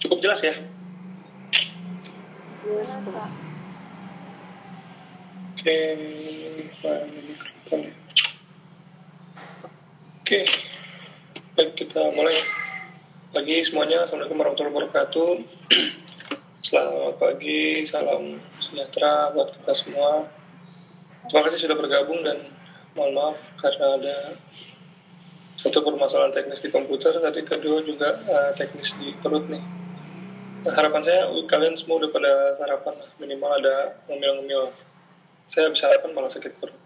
Cukup jelas ya? Jelas kok. Oke, mikrofon. Oke, baik kita mulai. Pagi semuanya, Assalamualaikum warahmatullahi wabarakatuh. Selamat pagi, salam sejahtera buat kita semua. Terima kasih sudah bergabung dan mohon maaf karena ada satu permasalahan teknis di komputer, tadi kedua juga uh, teknis di perut nih. Harapan saya kalian semua udah pada sarapan minimal ada ngemil-ngemil. Saya bisa sarapan malah sakit perut.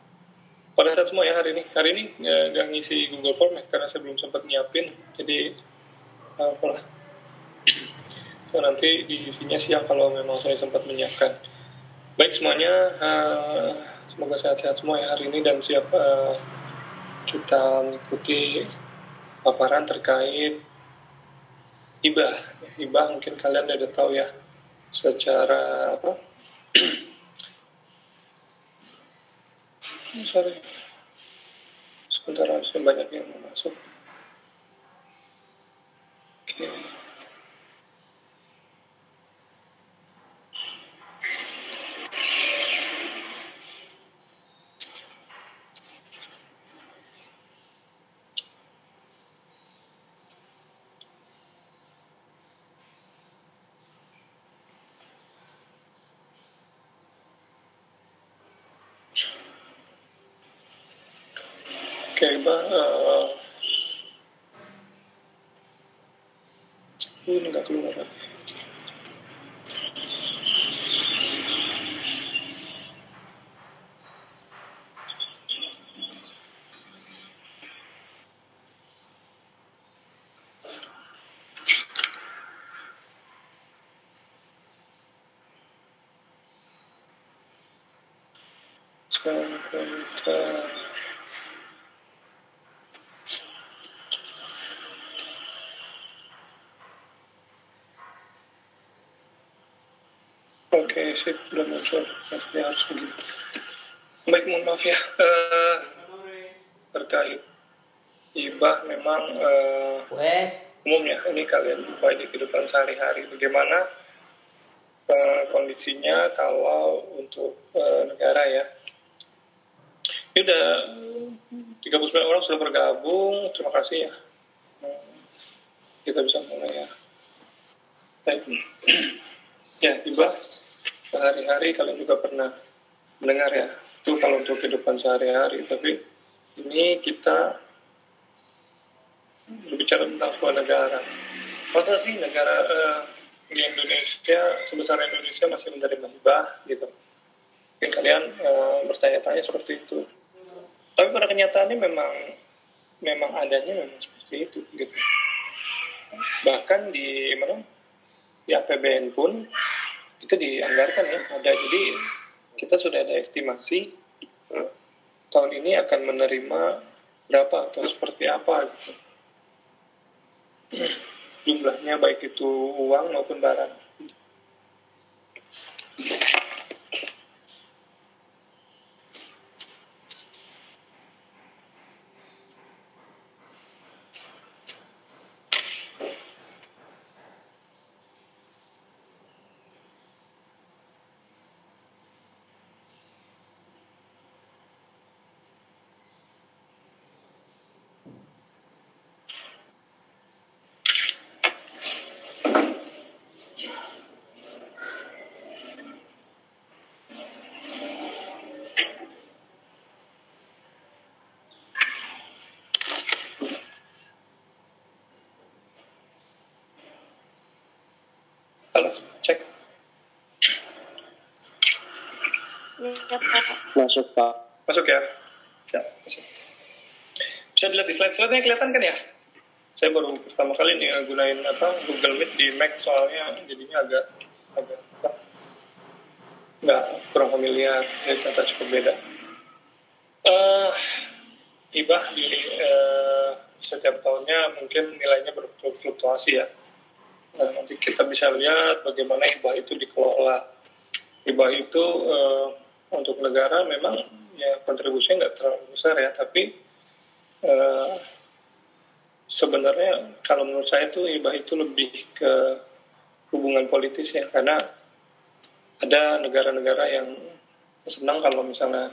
Pada saat semua ya hari ini, hari ini nggak ngisi Google Form ya, karena saya belum sempat nyiapin, jadi apalah. So, nanti diisinya siang kalau memang saya sempat menyiapkan. Baik semuanya, uh, semoga sehat-sehat semua ya hari ini dan siap uh, kita mengikuti paparan terkait hibah. Hibah mungkin kalian udah tahu ya secara apa? Sorry, sebentar harusnya banyak yang masuk. Oke. Oke, Mbak. eh, ini nggak keluar. Oke, sip, udah muncul. Pasti harus begitu. Baik, mohon maaf ya. Eh, terkait ibah memang eh, Wes, umumnya ini kalian jumpai di kehidupan sehari-hari. Bagaimana eh, kondisinya kalau untuk eh, negara ya? Ini udah 39 orang sudah bergabung. Terima kasih ya. Kita bisa mulai ya. Baik. ya, ibah sehari-hari kalian juga pernah mendengar ya itu kalau untuk kehidupan sehari-hari tapi ini kita berbicara tentang sebuah negara masa sih negara eh, di Indonesia sebesar Indonesia masih menerima hibah gitu mungkin kalian eh, bertanya-tanya seperti itu tapi pada kenyataannya memang memang adanya memang seperti itu gitu. Bahkan di mana di APBN pun itu dianggarkan ya ada. Jadi kita sudah ada estimasi eh, tahun ini akan menerima berapa atau seperti apa gitu. Jumlahnya baik itu uang maupun barang halo cek Ya, Pak. Masuk Pak. masuk ya Siap, masuk. bisa dilihat di slide-slide-nya kelihatan kan ya saya baru pertama kali nih gunain apa Google Meet di Mac soalnya jadinya agak agak nggak kurang familiar ternyata cukup beda eh hibah di eh, setiap tahunnya mungkin nilainya berfluktuasi ya Nah, nanti kita bisa lihat bagaimana hibah itu dikelola. Hibah itu eh, untuk negara memang ya kontribusinya nggak terlalu besar ya, tapi eh, sebenarnya kalau menurut saya itu hibah itu lebih ke hubungan politis ya karena ada negara-negara yang senang kalau misalnya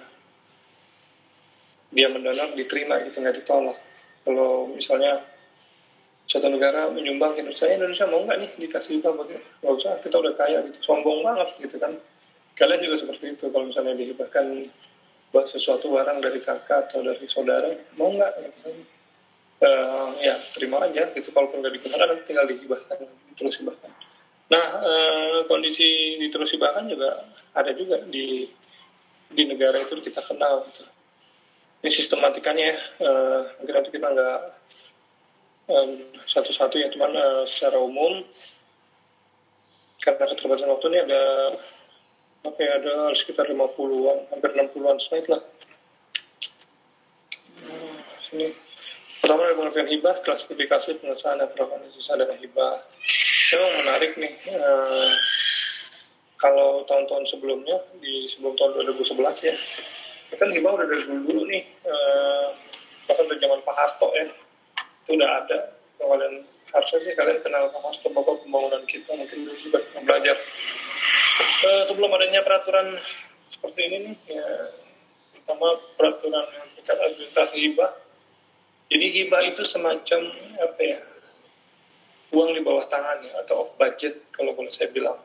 dia mendonor diterima gitu nggak ditolak. Kalau misalnya satu negara menyumbang Indonesia Indonesia mau nggak nih dikasih apa begitu nggak usah kita udah kaya gitu sombong banget gitu kan kalian juga seperti itu kalau misalnya dihibahkan buat sesuatu barang dari kakak atau dari saudara mau nggak? Uh, ya terima aja. Gitu kalaupun nggak digunakan tinggal dihibahkan terus hibahkan. Nah uh, kondisi diterus hibahkan juga ada juga di di negara itu kita kenal gitu. Ini sistematikanya uh, mungkin nanti kita nggak um, satu-satu ya cuman uh, secara umum karena keterbatasan waktu ini ada apa ya ada sekitar 50-an hampir 60-an slide lah. Hmm, sini. Pertama ada pengertian hibah klasifikasi pengesahan dan penerapan sisa dana hibah. Memang menarik nih uh, kalau tahun-tahun sebelumnya di sebelum tahun 2011 ya kan hibah udah dari dulu dulu nih uh, bahkan dari zaman Pak Harto ya itu udah ada. Kalian harusnya sih kalian kenal Pak Harto bapak pembangunan kita mungkin juga belajar uh, sebelum adanya peraturan seperti ini nih ya pertama peraturan yang terkait administrasi hibah. Jadi hibah itu semacam apa ya uang di bawah tangan ya, atau off budget kalau boleh saya bilang.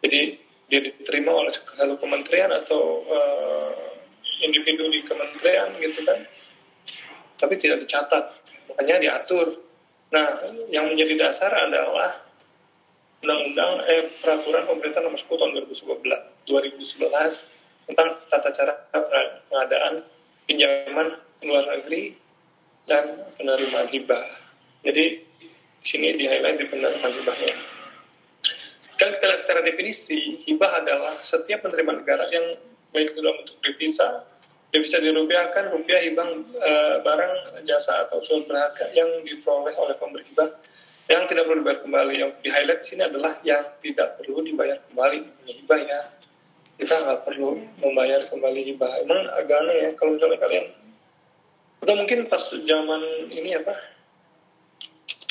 Jadi dia diterima oleh satu kementerian atau uh, individu di kementerian gitu kan. Tapi tidak dicatat makanya diatur. Nah yang menjadi dasar adalah undang-undang eh, peraturan pemerintah nomor 10 tahun 2011 2011 tentang tata cara pengadaan pinjaman luar negeri dan penerimaan hibah. Jadi di sini di highlight di penerimaan hibahnya. Kalau kita lihat secara definisi hibah adalah setiap penerimaan negara yang baik itu dalam bentuk devisa, devisa dirupiahkan, rupiah hibang e, barang, jasa atau suatu berharga yang diperoleh oleh pemberi hibah yang tidak perlu dibayar kembali. Yang di highlight sini adalah yang tidak perlu dibayar kembali. Hibah ya, kita nggak perlu membayar kembali hibah. Emang agak aneh ya kalau misalnya kalian atau mungkin pas zaman ini apa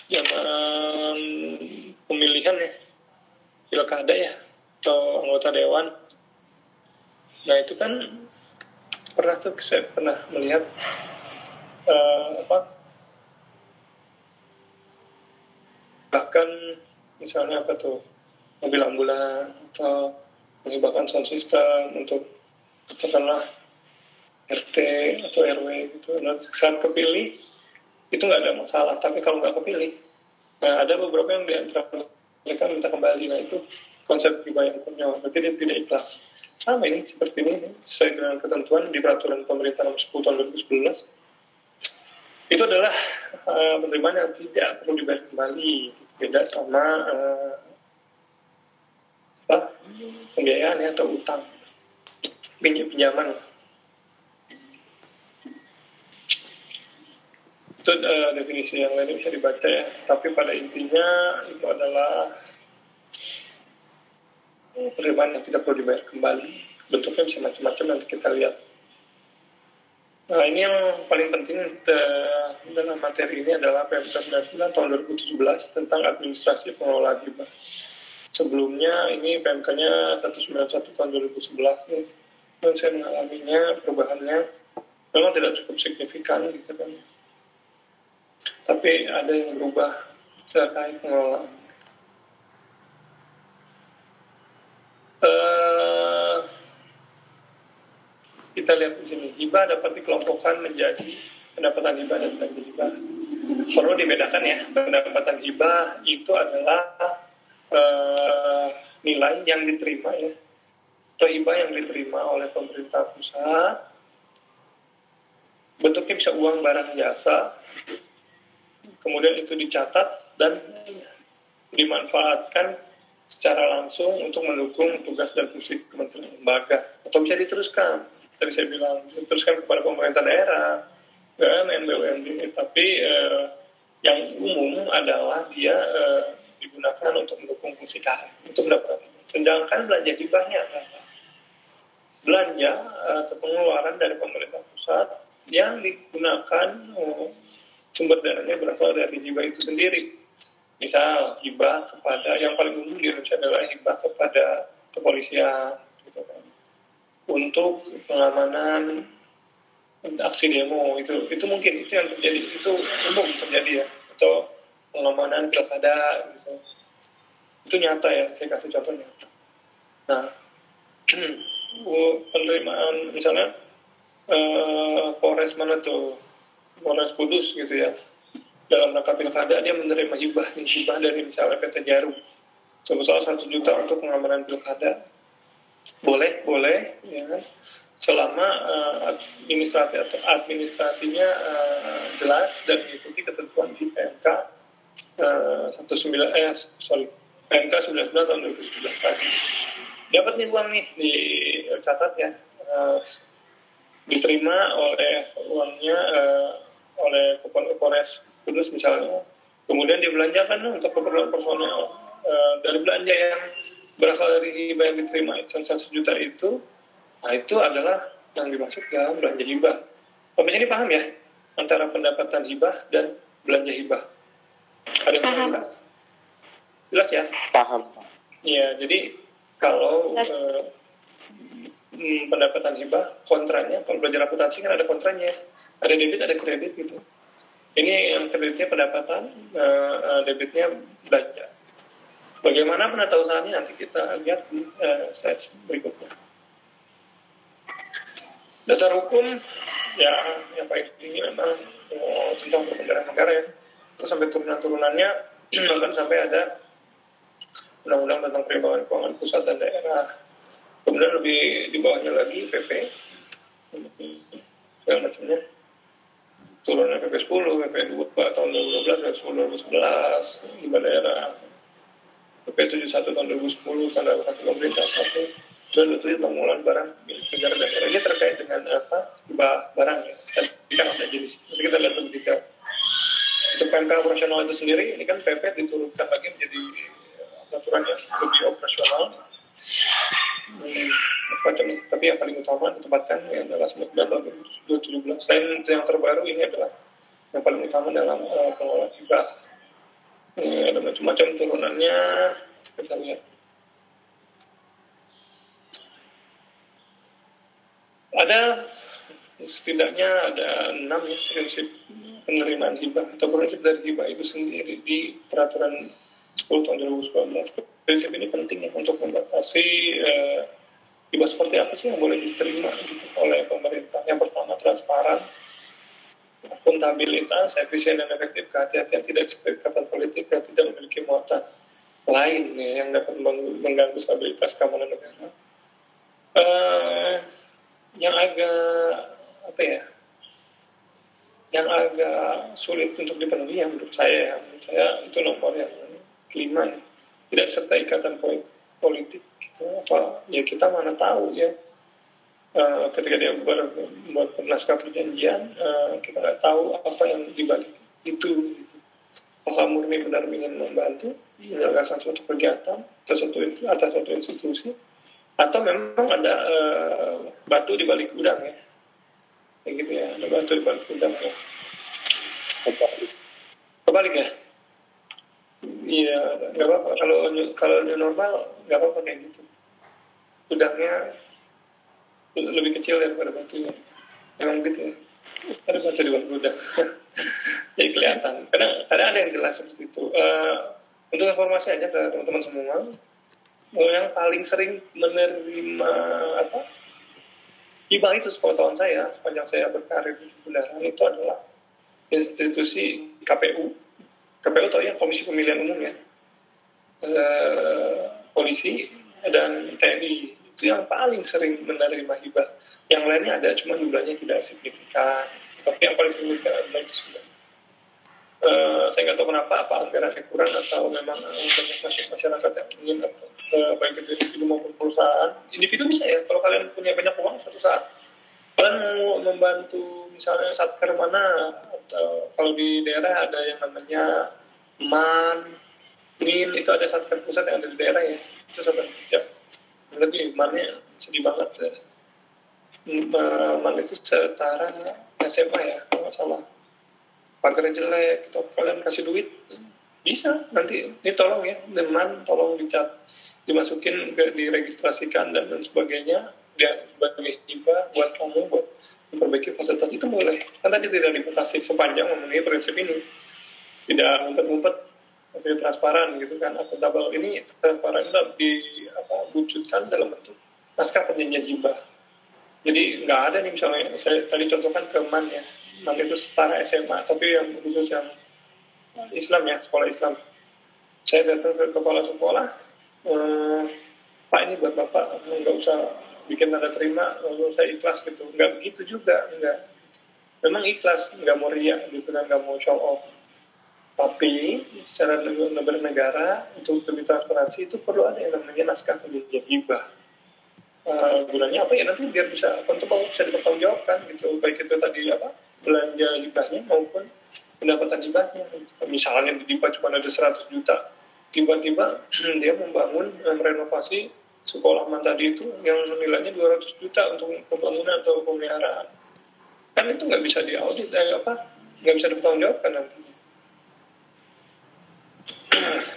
zaman pemilihan ya pilkada ya atau anggota dewan Nah itu kan pernah tuh saya pernah melihat uh, apa bahkan misalnya apa tuh mobil ambulan atau menghibahkan sound system untuk katakanlah RT atau RW gitu. Nah, saat kepilih itu nggak ada masalah, tapi kalau nggak kepilih, nah ada beberapa yang di antara mereka minta kembali. Nah itu konsep hibah yang konyol, berarti dia tidak ikhlas sama ini seperti ini sesuai dengan ketentuan di peraturan pemerintah nomor 10 tahun 2011 itu adalah uh, penerimaan yang tidak perlu dibayar kembali beda sama uh, apa pembiayaan ya, atau utang pinjaman itu uh, definisi yang lain bisa dibaca ya tapi pada intinya itu adalah penerimaan yang tidak perlu dibayar kembali. Bentuknya bisa macam-macam nanti kita lihat. Nah ini yang paling penting dalam materi ini adalah PMK 99 tahun 2017 tentang administrasi pengelolaan hibah. Sebelumnya ini PMK-nya 191 tahun 2011 nih. Dan saya mengalaminya perubahannya memang tidak cukup signifikan gitu kan. Tapi ada yang berubah terkait pengelolaan uh, kita lihat di sini hibah dapat dikelompokkan menjadi pendapatan hibah dan belanja hibah. Perlu dibedakan ya, pendapatan hibah itu adalah uh, nilai yang diterima ya, atau hibah yang diterima oleh pemerintah pusat. Bentuknya bisa uang, barang, jasa. Kemudian itu dicatat dan dimanfaatkan secara langsung untuk mendukung tugas dan fungsi kementerian lembaga atau bisa diteruskan tadi saya bilang diteruskan kepada pemerintah daerah BUMN BUMD tapi eh, yang umum adalah dia eh, digunakan untuk mendukung fungsi KR untuk mendapatkan sedangkan belanja hibahnya adalah belanja eh, atau pengeluaran dari pemerintah pusat yang digunakan eh, sumber dananya berasal dari hibah itu sendiri. Misal hibah kepada yang paling umum di Indonesia adalah hibah kepada kepolisian gitu kan untuk pengamanan aksi demo. Itu itu mungkin itu yang terjadi. Itu umum terjadi ya. Atau pengamanan pilkada gitu. Itu nyata ya saya kasih contoh nyata nah penerimaan misalnya eh, Polres mana tuh? Polres Kudus gitu ya. Dalam rangka pilkada dia menerima hibah hibah dari misalnya PT Jarum. Sebesar satu juta untuk pengamanan pilkada boleh boleh. Ya kan? Selama uh, administrasi atau administrasinya uh, jelas dan mengikuti ketentuan di PMK uh, sembilan eh sorry PMK 99 tahun 2017 tadi dapat nih uang nih dicatat ya. Uh, diterima oleh uangnya uh, oleh Polres Kudus misalnya. Kemudian dibelanjakan untuk keperluan personel uh, dari belanja yang berasal dari hibah yang diterima satu juta itu nah itu adalah yang dimaksud dalam belanja hibah. Komisi ini paham ya antara pendapatan hibah dan belanja hibah? Ada yang jelas? Jelas ya? Paham. Iya, jadi kalau eh, hmm, pendapatan hibah kontranya kalau belajar akuntansi kan ada kontranya. Ada debit ada kredit gitu. Ini yang kreditnya pendapatan uh, debitnya belanja bagaimana penata usahanya nanti kita lihat di uh, slide berikutnya. Dasar hukum ya yang paling tinggi memang oh, tentang perbedaan negara ya. Terus sampai turunan-turunannya bahkan sampai ada undang-undang tentang perimbangan keuangan pusat dan daerah. Kemudian lebih di bawahnya lagi PP segala macamnya. Turunnya PP 10, PP 2 tahun 2012, PP 10 2011 di daerah PP 71 tahun 2010 standar operasi pemerintah satu dan itu pengelolaan barang negara daerah ini terkait dengan apa? Barang ya. Kita ada jenis. Nanti kita lihat lebih detail. Untuk PMK operasional itu sendiri ini kan PP diturunkan lagi menjadi aturan yang lebih operasional. Macam tapi yang paling utama ditempatkan yang adalah tahun 2017 selain yang terbaru ini adalah yang paling utama dalam uh, pengelolaan hibah ini ada macam-macam turunannya. Kita lihat. Ada setidaknya ada enam ya prinsip penerimaan hibah atau prinsip dari hibah itu sendiri di peraturan 10 tahun 2019 prinsip ini penting ya untuk membatasi eh, hibah seperti apa sih yang boleh diterima gitu, oleh pemerintah. Yang pertama transparan, akuntabilitas, efisien dan efektif, kehati-hatian, tidak kesepakatan politik dan tidak memiliki muatan lain ya, yang dapat mengganggu stabilitas keamanan negara. Uh, yang agak apa ya, yang agak sulit untuk dipenuhi ya menurut saya, ya, menurut saya itu nomor yang kelima ya. Tidak serta ikatan politik gitu. Apa ya kita mana tahu ya uh, ketika dia membuat naskah perjanjian uh, kita nggak tahu apa yang dibalik itu gitu. apakah murni benar ingin membantu menyelenggarakan suatu kegiatan atau satu atas satu institusi atau memang ada uh, batu di balik gudang ya kayak gitu ya ada batu di balik gudang ya kebalik ya Iya, nggak apa-apa. Kalau kalau new normal nggak apa-apa kayak gitu. Udangnya lebih kecil daripada batunya. Emang gitu ya. Ada batu di bawah udang. Jadi kelihatan. Kadang, kadang ada yang jelas seperti itu. Uh, untuk informasi aja ke teman-teman semua, yang paling sering menerima apa hibah itu sepengetahuan saya sepanjang saya berkarir di kendaraan itu adalah institusi KPU KPU tahu ya Komisi Pemilihan Umum ya e, polisi dan TNI itu yang paling sering menerima hibah. Yang lainnya ada cuma jumlahnya tidak signifikan. Tapi yang paling signifikan adalah itu sudah. E, saya nggak tahu kenapa apa anggarannya kurang atau memang banyak masyarakat yang ingin atau e, baik itu individu maupun perusahaan. Individu bisa ya kalau kalian punya banyak uang suatu saat. Kalian mau membantu misalnya satker mana atau kalau di daerah ada yang namanya man min itu ada satker pusat yang ada di daerah ya. Itu sampai lebih mannya sedih banget ya. man itu setara SMA ya kalau salah. Pagarnya jelek atau kalian kasih duit bisa nanti ini tolong ya teman tolong dicat dimasukin ke diregistrasikan dan lain sebagainya. Dia sebagai hibah buat kamu buat memperbaiki fasilitas itu boleh. Kan tadi tidak dibatasi sepanjang memenuhi prinsip ini. Tidak ngumpet-ngumpet masih transparan gitu kan akuntabel ini transparan di apa wujudkan dalam bentuk naskah perjanjian hibah jadi nggak ada nih misalnya saya tadi contohkan ke man ya. Man itu setara SMA tapi yang khusus yang Islam ya sekolah Islam. Saya datang ke kepala sekolah eh, Pak ini buat bapak nggak usah bikin tanda terima lalu saya ikhlas gitu. Nggak begitu juga nggak. Memang ikhlas nggak mau riak gitu kan nggak mau show off tapi secara negara untuk lebih transparansi itu perlu ada yang namanya naskah perjanjian hibah uh, gunanya apa ya nanti biar bisa akuntabel bisa dipertanggungjawabkan gitu baik itu tadi apa belanja hibahnya maupun pendapatan hibahnya. Misalnya hibah cuma ada 100 juta, tiba-tiba dia membangun renovasi sekolah man tadi itu yang nilainya 200 juta untuk pembangunan atau pemeliharaan. Kan itu nggak bisa diaudit, eh, apa nggak bisa dipertanggungjawabkan nantinya.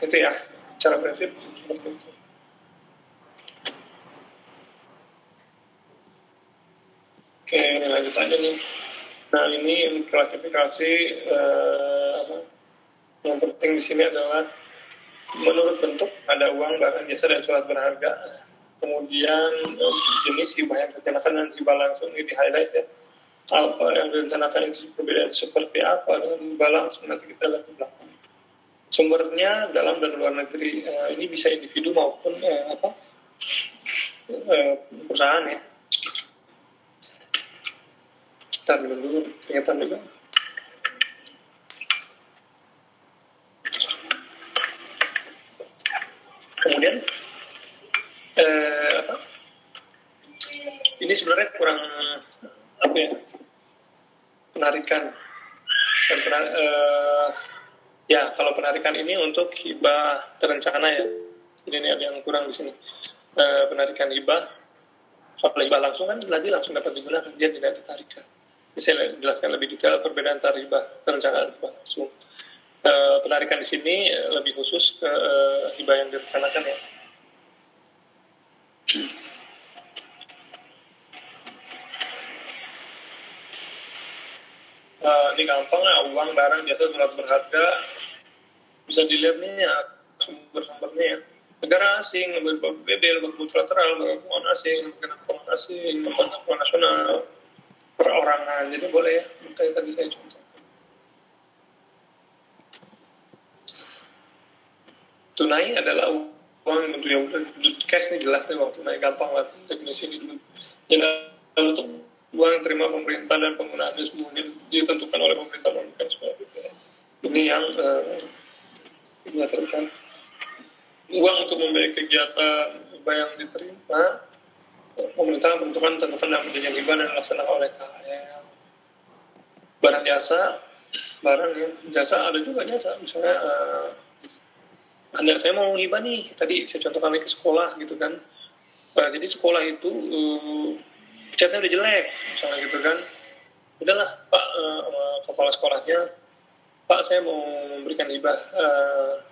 Itu ya, cara prinsip seperti itu. Oke, lanjut aja nih. Nah ini klasifikasi eh, apa, yang penting di sini adalah menurut bentuk ada uang, barang jasa dan surat berharga. Kemudian eh, jenis hibah yang direncanakan dan hibah langsung ini di highlight ya. Apa yang direncanakan itu berbeda seperti apa dengan hibah langsung nanti kita lihat di belakang. Sumbernya dalam dan luar negeri eh, ini bisa individu maupun eh, apa eh, perusahaan ya Bentar dulu, keringetan juga. Kemudian, eh, apa? Ini sebenarnya kurang apa ya? Penarikan dan eh, ya kalau penarikan ini untuk hibah terencana ya. Jadi ini ada yang kurang di sini. Eh, penarikan hibah kalau hibah langsung kan tadi langsung dapat digunakan dia tidak ditarikan saya jelaskan lebih detail perbedaan tarif perencanaan hibah langsung. E, penarikan di sini lebih khusus ke e, hibah yang direncanakan ya. Ini gampang ya, uang, barang, jasa, surat berharga. Bisa dilihat nih ya, sumber-sumbernya ya. Negara asing, lembaga BB, lembaga multilateral, lembaga keuangan asing, lembaga keuangan asing, lembaga keuangan nasional, perorangan jadi boleh ya. Kayak tadi saya contohkan. Tunai adalah uang yang udah cash nih jelas nih waktu tunai gampang lah. Definisi ini dulu. Jadi untuk uang terima pemerintah dan penggunaannya semuanya ditentukan oleh pemerintah sebagainya ini yang uh, terencana uang untuk membiayai kegiatan yang diterima pemerintah menentukan tentukan dalam perjanjian hibah dan dilaksanakan oleh KL. Barang jasa, barang ya, jasa ada juga jasa. Misalnya uh, ada saya mau hibah nih, tadi saya contohkan lagi ke sekolah gitu kan. Uh, jadi sekolah itu uh, catnya udah jelek, misalnya gitu kan. Udahlah Pak uh, kepala sekolahnya, Pak saya mau memberikan hibah uh,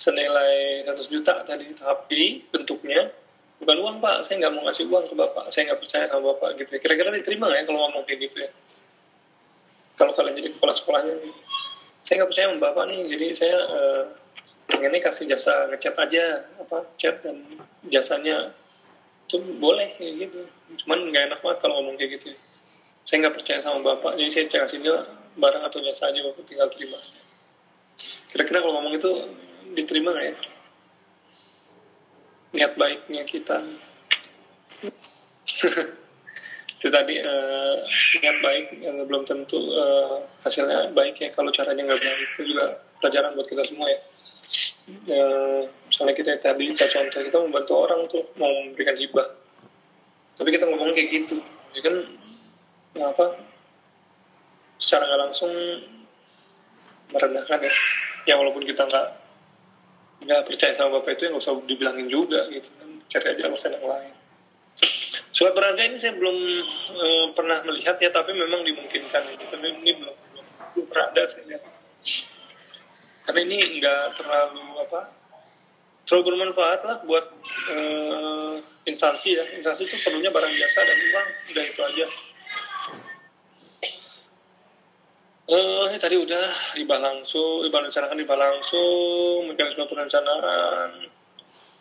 senilai 100 juta tadi, tapi bentuknya bukan uang pak. Saya nggak mau ngasih uang ke bapak. Saya nggak percaya sama bapak gitu kira-kira diterima ya kalau ngomong kayak gitu ya? Kalau kalian jadi kepala sekolahnya saya nggak percaya sama bapak nih. Jadi saya uh, pengen nih kasih jasa ngecat aja apa chat dan jasanya itu boleh kayak gitu cuman nggak enak banget kalau ngomong kayak gitu saya nggak percaya sama bapak jadi saya kasih dia barang atau jasa aja bapak tinggal terima. Kira-kira kalau ngomong itu diterima nggak ya? Niat baiknya kita. Itu tadi uh, niat baik yang belum tentu uh, hasilnya baik ya. Kalau caranya nggak baik itu juga pelajaran buat kita semua ya. Uh, misalnya kita tadi kita contoh kita membantu orang tuh mau memberikan hibah tapi kita ngomong kayak gitu ya kan? Apa? Secara nggak langsung merendahkan ya. Ya walaupun kita nggak nggak percaya sama bapak itu yang nggak usah dibilangin juga gitu kan. Cari aja alasan yang lain. Surat berharga ini saya belum e, pernah melihat ya tapi memang dimungkinkan. Gitu. tapi ini belum belum, belum pernah ada saya lihat. Karena ini nggak terlalu apa terlalu bermanfaat lah buat uh, instansi ya. Instansi itu perlunya barang jasa dan uang. Udah itu aja. Uh, ini tadi udah riba langsung riba rencanakan riba langsung mekanisme perencanaan.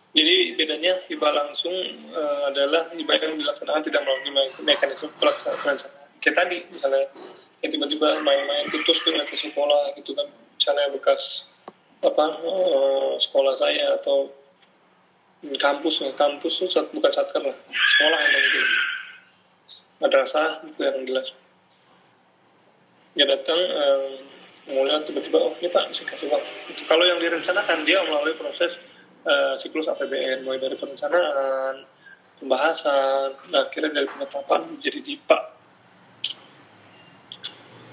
Jadi bedanya riba langsung uh, adalah riba yang dilaksanakan tidak melalui mekanisme perencanaan. Kayak tadi misalnya kayak tiba-tiba main-main putus tuh ke sekolah gitu kan. Misalnya bekas apa uh, sekolah saya atau kampus ya. Kampus tuh bukan satker lah. Sekolah yang gitu madrasah itu yang jelas. Dia datang um, mulai tiba-tiba oh ini pak bisa kasih uang. Kalau yang direncanakan dia melalui proses uh, siklus APBN mulai dari perencanaan pembahasan nah, akhirnya dari penetapan menjadi DIPA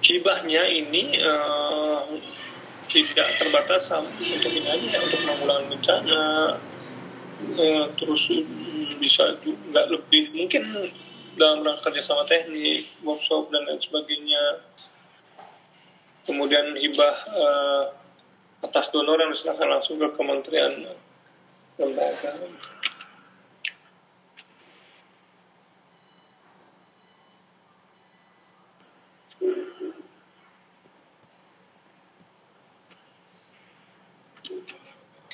hibahnya ini uh, tidak terbatas untuk ini aja ya, untuk penanggulangan bencana uh, terus bisa juga lebih mungkin dalam rangka kerjasama teknik workshop dan lain sebagainya. Kemudian hibah uh, atas donor yang diserahkan langsung ke kementerian lembaga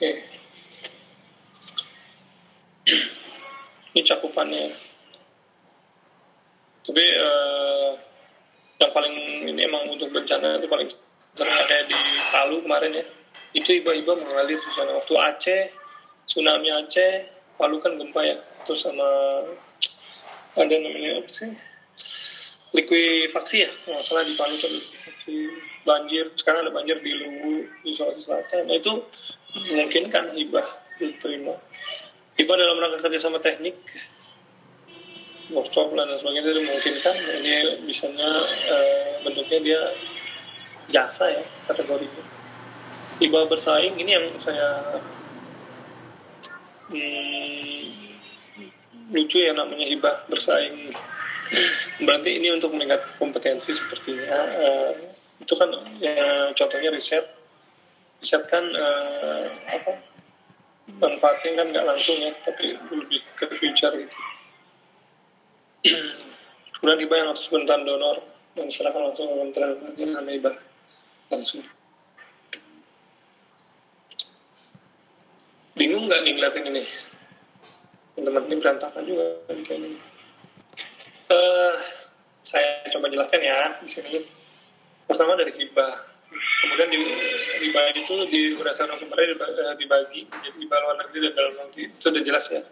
Oke. Ini cakupannya. Tapi uh, yang paling ini emang untuk bencana itu paling sering ada di Palu kemarin ya. Itu iba-iba mengalir di sana. Waktu Aceh, tsunami Aceh, Palu kan gempa ya. Terus sama ada namanya apa sih? Likuifaksi ya, nggak salah di Palu kan banjir. Sekarang ada banjir di Luwu, di Sulawesi Selatan. Nah itu mungkin kan hibah diterima hibah dalam rangka kerja sama teknik workshop dan sebagainya itu memungkinkan ini bisanya e, bentuknya dia jasa ya kategorinya. Hibah bersaing ini yang saya hmm, lucu ya namanya hibah bersaing. Berarti ini untuk meningkat kompetensi sepertinya e, itu kan ya, contohnya riset. Riset kan uh, apa? Manfaatnya kan nggak langsung ya tapi lebih ke future gitu kemudian hibah yang atas bentan donor dan diserahkan langsung ke kementerian dengan hibah langsung. Bingung nggak nih ngeliatin ini? Teman-teman ini berantakan juga kayaknya. Uh, saya coba jelaskan ya di sini. Pertama dari hibah. Kemudian di dibagi itu di berdasarkan sumbernya eh, dibagi jadi di luar negeri dan dalam negeri. Sudah jelas ya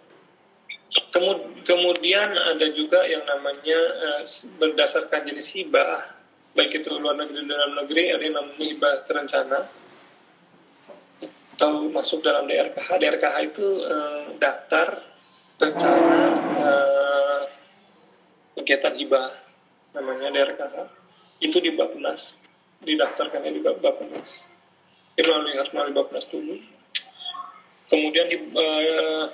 kemudian ada juga yang namanya uh, berdasarkan jenis hibah. Baik itu luar negeri dan dalam negeri ada yang namanya hibah terencana. Atau masuk dalam DRKH DRKH itu uh, daftar rencana uh, kegiatan hibah. Namanya DRKH itu di Bappenas didaftarkannya di Bappenas. Dia melalui harus melalui Bappenas dulu. Kemudian di, uh,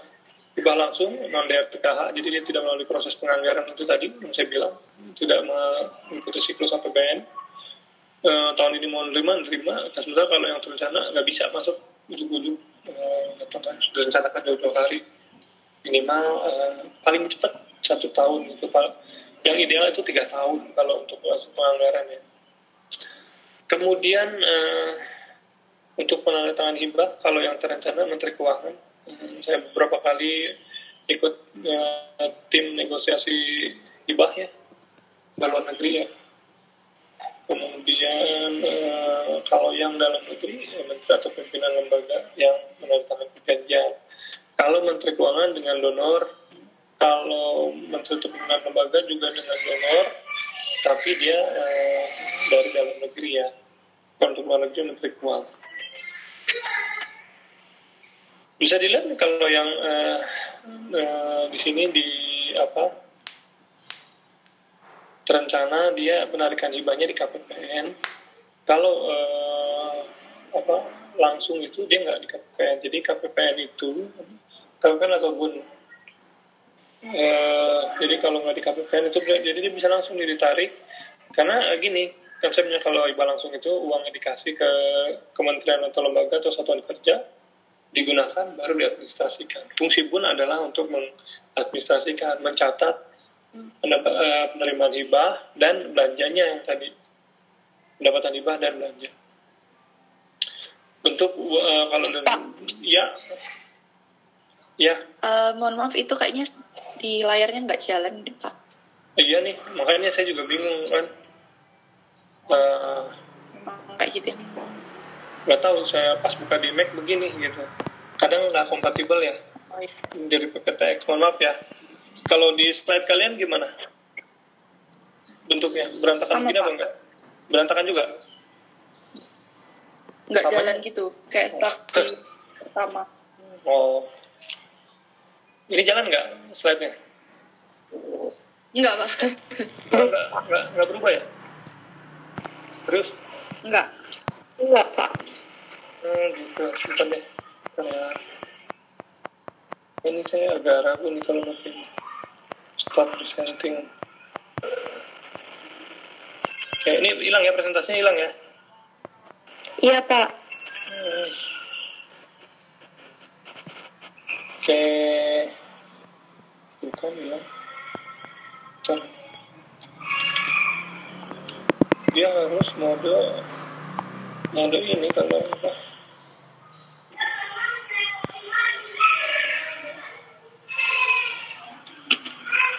dibah langsung non DRPKH, jadi dia tidak melalui proses penganggaran itu tadi yang saya bilang, tidak mengikuti siklus APBN. Uh, tahun ini mau nerima, nerima. Sebenarnya kalau yang terencana nggak bisa masuk ujuk-ujuk, uh, sudah rencanakan jauh-jauh hari. Minimal uh, paling cepat satu tahun itu yang ideal itu tiga tahun kalau untuk penganggaran ya. Kemudian uh, untuk penandatangan hibah, kalau yang terencana Menteri Keuangan, saya beberapa kali ikut uh, tim negosiasi hibah ya, ke luar negeri ya. Kemudian uh, kalau yang dalam negeri, ya, Menteri atau pimpinan lembaga yang menandatangani perjanjian. Kalau Menteri Keuangan dengan donor, kalau Menteri atau pimpinan lembaga juga dengan donor, tapi dia uh, dari dalam negeri ya untuk luar negeri menteri keuangan bisa dilihat kalau yang uh, uh, di sini di apa terencana dia penarikan hibahnya di KPPN kalau uh, apa langsung itu dia nggak di KPPN jadi KPPN itu KPPN ataupun uh, jadi kalau nggak di KPPN itu jadi dia bisa langsung ditarik. Karena gini konsepnya kalau hibah langsung itu uang dikasih ke kementerian atau lembaga atau satuan kerja digunakan baru diadministrasikan. Fungsi pun adalah untuk mengadministrasikan, mencatat eh, penerimaan hibah dan belanjanya yang tadi pendapatan hibah dan belanja. Bentuk eh, kalau Pak. ya ya Eh, mohon maaf itu kayaknya di layarnya nggak jalan Pak. iya nih makanya saya juga bingung kan. Memang kayak gitu nih. nggak tahu saya pas buka di Mac begini gitu kadang nggak kompatibel ya. Oh, iya. dari PPTX. Mohon maaf ya. Kalau di slide kalian gimana? Bentuknya? Berantakan Sama, begini apa enggak? Berantakan juga? Nggak Sama. jalan gitu, kayak seperti pertama. oh. Ini jalan nggak slide-nya? Enggak Pak. Oh, nggak nggak nggak berubah ya? Terus Enggak. Enggak Pak. hmm, gitu. Sebentar deh karena ini saya agak ragu nih kalau nanti stop presenting Oke, ini hilang ya presentasinya hilang ya Iya Pak. Hmm. Oke. Bukan ya. Bukan. Dia harus mode mode ini kalau apa?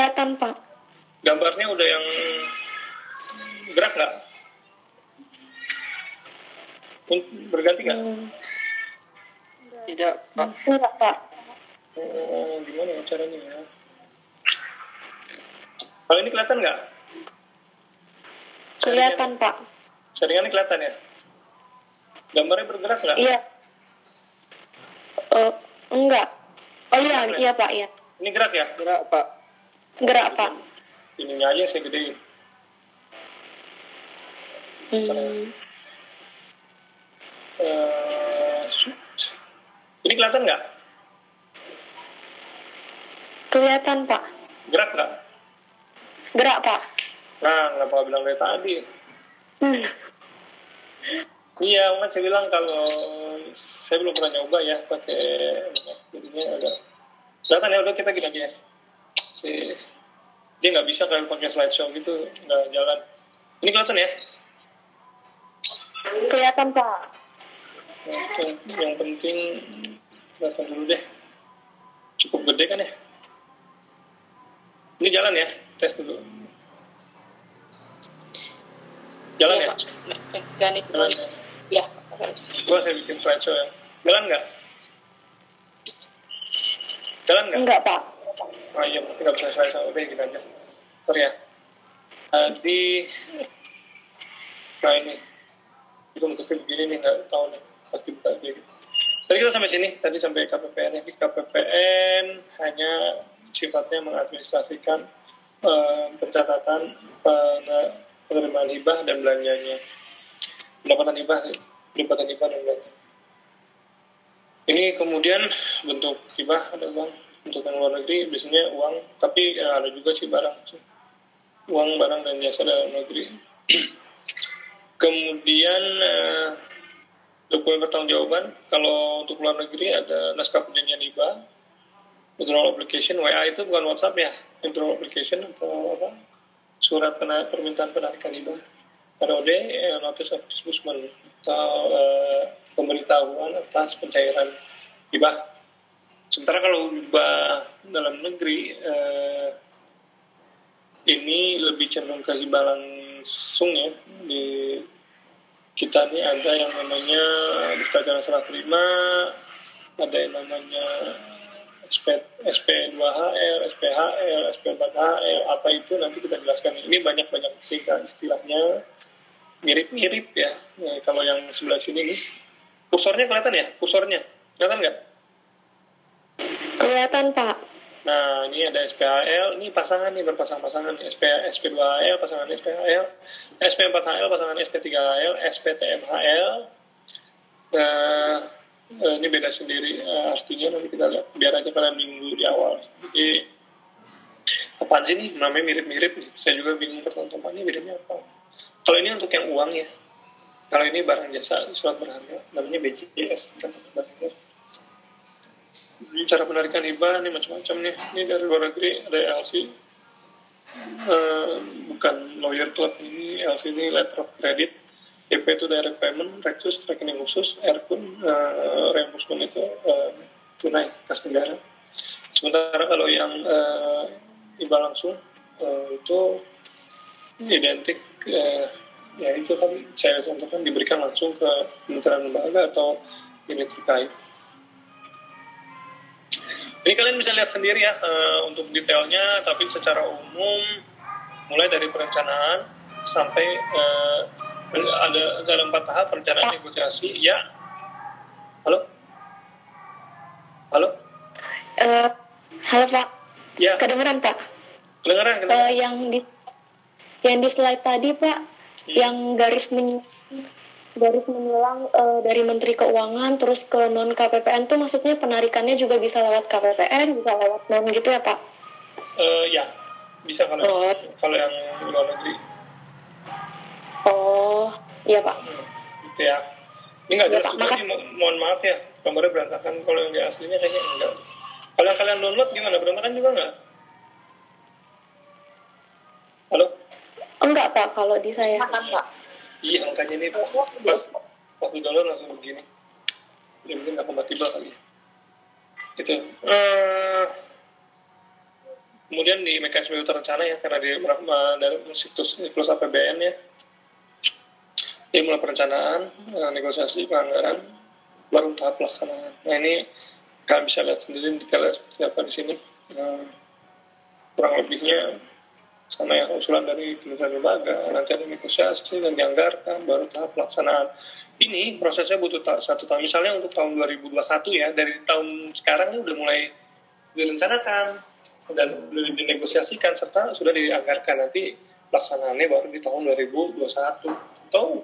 Kelihatan Pak. Gambarnya udah yang gerak nggak? Berganti nggak? Tidak, Pak. Enggak Pak. Oh, gimana ya caranya ya? Kalau ini kelihatan nggak? Kelihatan Pak. Jaringannya kelihatan ya? Gambarnya bergerak nggak? Iya. Oh, enggak. Oh iya, iya Pak, iya. Ini gerak ya? Gerak, Pak. Gerak Pak. Ininya aja saya gedein. Hmm. Shoot. ini kelihatan nggak? Kelihatan Pak. Gerak nggak? Gerak Pak. Nah, kenapa bilang dari tadi? Hmm. Iya, kan saya bilang kalau saya belum pernah nyoba ya pakai jadinya agak kelihatan ya udah kita gini aja ya. Si- Dia nggak bisa kayak pakai slideshow gitu nggak jalan. Ini kelihatan ya? Kelihatan Pak. Yang, yang penting kelihatan dulu deh. Cukup gede kan ya? Ini jalan ya? Tes dulu. Jalan Iya ya? Pak. Mekanik Jalan ya? Ya. Gua saya bikin slideshow ya. Jalan nggak? Jalan nggak? Enggak Pak. Oh iya, berarti nggak bisa slideshow. Oke, gini aja. Sorry ya. Tadi, nah ini. Itu bentuknya begini nih, nggak tahu nih. Pasti buka aja gitu. Tadi kita sampai sini, tadi sampai KPPN. ya. KPPN hanya sifatnya mengadministrasikan eh, pencatatan pen- penerimaan hibah dan belanjanya. Pendapatan hibah, pendapatan hibah dan belanja. Ini kemudian bentuk hibah ada uang untuk yang luar negeri biasanya uang. Tapi eh, ada juga sih barang uang barang dan jasa dalam negeri. Kemudian eh, dokumen pertanggungjawaban kalau untuk luar negeri ada naskah perjanjian hibah withdrawal application WA itu bukan WhatsApp ya withdrawal application atau apa? Surat pena- permintaan penarikan hibah ROD eh, notice of disbursement atau eh, pemberitahuan atas pencairan hibah Sementara kalau hibah dalam negeri eh, ini lebih cenderung ke hibah langsung ya di kita ini ada yang namanya acara serah terima, ada yang namanya SP, SP2HL, SPHL, SP4HL, apa itu nanti kita jelaskan. Ini banyak-banyak istilahnya mirip-mirip ya. Nah, kalau yang sebelah sini nih, kursornya kelihatan ya? Kursornya kelihatan nggak? Kelihatan Pak. Nah, ini ada SPHL, ini pasangan nih berpasang-pasangan SP, SP2HL, pasangan SPHL, SP4HL, pasangan SP3HL, SPTMHL. Nah, eh, ini beda sendiri eh, artinya nanti kita lihat biar aja kalian minggu di awal. Jadi apaan sih nih namanya mirip-mirip nih. Saya juga bingung teman-teman ini bedanya apa. Kalau ini untuk yang uang ya. Kalau ini barang jasa surat berharga namanya BJS kan barangnya ini cara penarikan hibah ini macam-macam nih. Ini dari luar negeri ada LC Eh, bukan lawyer club ini LC ini letter of credit. DP itu direct payment Rexus rekening khusus R pun uh, reimbursement itu eh, tunai kas negara. Sementara kalau yang uh, hibah langsung eh, itu identik eh, ya itu tadi saya contohkan diberikan langsung ke kementerian lembaga atau unit terkait ini kalian bisa lihat sendiri ya eh, untuk detailnya, tapi secara umum mulai dari perencanaan sampai eh, ada ada empat tahap perencanaan negosiasi. Ya, halo, halo, Eh, halo Pak. ya, Kedengeran Pak? kedengeran, kedengeran. yang di yang di slide tadi Pak, Hmm. yang garis men garis menjulang eh, dari Menteri Keuangan terus ke non KPPN tuh maksudnya penarikannya juga bisa lewat KPPN, bisa lewat non gitu ya Pak? Eh, ya, bisa kalau Oh. kalau yang luar negeri, Oh, iya Pak. Hmm, gitu ya. Ini nggak Ya, jelas Pak, juga nih, mo- mohon maaf ya, gambarnya berantakan. Kalau yang di aslinya kayaknya enggak. Kalau yang kalian download gimana? Berantakan juga nggak? Halo? Enggak Pak, kalau di saya. Iya, makanya ini pas, pas waktu download langsung begini. Ya mungkin nggak kompatibel kali ya. Itu. Eh, kemudian di mekanisme terencana ya, karena di dari situs siklus APBN ya. Ini mulai perencanaan, eh, negosiasi, penganggaran, baru tahap pelaksanaan. Nah ini kalian bisa lihat sendiri detailnya seperti apa di sini. Eh, kurang lebihnya sama yang usulan dari lembaga, nanti ada negosiasi dan dianggarkan, baru tahap pelaksanaan. Ini prosesnya butuh ta- satu tahun. Misalnya untuk tahun 2021 ya, dari tahun sekarang ini udah mulai direncanakan dan sudah dinegosiasikan serta sudah dianggarkan nanti pelaksanaannya baru di tahun 2021. Atau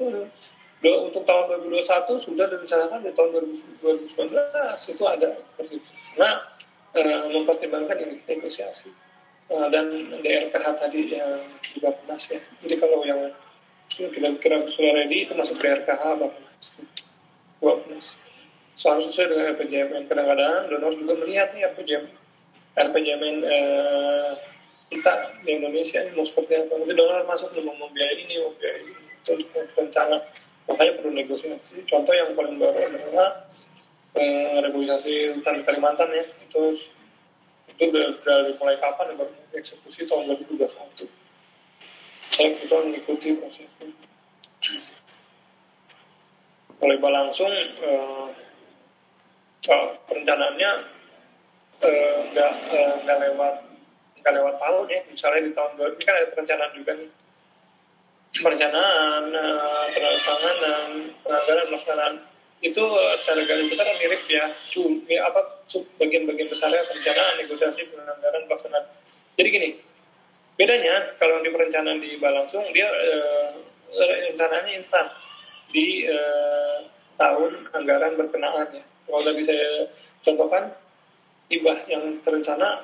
untuk tahun 2021 sudah direncanakan di tahun 2019 itu ada seperti. Nah, eh, mempertimbangkan ini negosiasi. Uh, dan DRPH tadi yang di Bappenas ya. Jadi kalau yang kira-kira sudah ready itu masuk DRPH Bappenas. Bappenas. Selalu sesuai dengan RPJMN. Kadang-kadang donor juga melihat nih RPJMN. RPJMN eh, kita di Indonesia ini mau seperti apa. Nanti donor masuk mau membiayai ini, mau. Itu untuk rencana. Makanya perlu negosiasi. Contoh yang paling baru adalah eh, negosiasi hutan Kalimantan ya. Itu itu dari, dari mulai kapan ya, baru eksekusi tahun 2021 saya kebetulan mengikuti prosesnya. Mulai langsung eh, eh, perencanaannya eh, nggak eh, nggak lewat nggak lewat tahun ya. Misalnya di tahun 2000 ini kan ada perencanaan juga nih. Perencanaan eh, dan penganggaran pelaksanaan itu eh, secara garis besar mirip ya. Cumi apa bagian-bagian besarnya perencanaan negosiasi penganggaran pelaksanaan. Jadi gini bedanya kalau di perencanaan di langsung dia eh, rencananya instan. Di eh, tahun anggaran berkenaan ya. Kalau tadi saya contohkan hibah yang terencana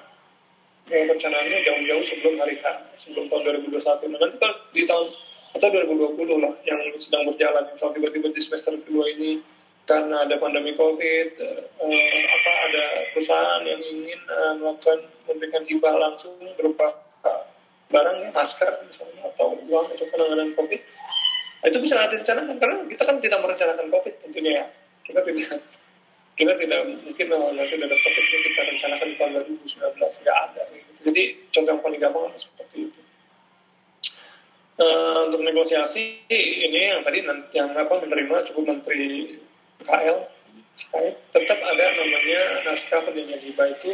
eh, perencanaannya jauh-jauh sebelum hari H sebelum tahun 2021 nah nanti kalau di tahun atau 2020 lah yang sedang berjalan. Kalau tiba-tiba di semester kedua ini karena ada pandemi COVID, eh, apa ada perusahaan yang ingin eh, melakukan memberikan hibah langsung berupa eh, barang ya, masker misalnya atau uang untuk penanganan COVID, nah, itu bisa direncanakan karena kita kan tidak merencanakan COVID tentunya ya, kita tidak kita tidak mungkin oh, nanti ada COVID ini kita rencanakan tahun 2019 nggak ada. Gitu. Jadi contoh paling gampang seperti itu. Eh, untuk negosiasi ini yang tadi yang apa menerima cukup menteri KL tetap ada namanya naskah perjanjian hibah itu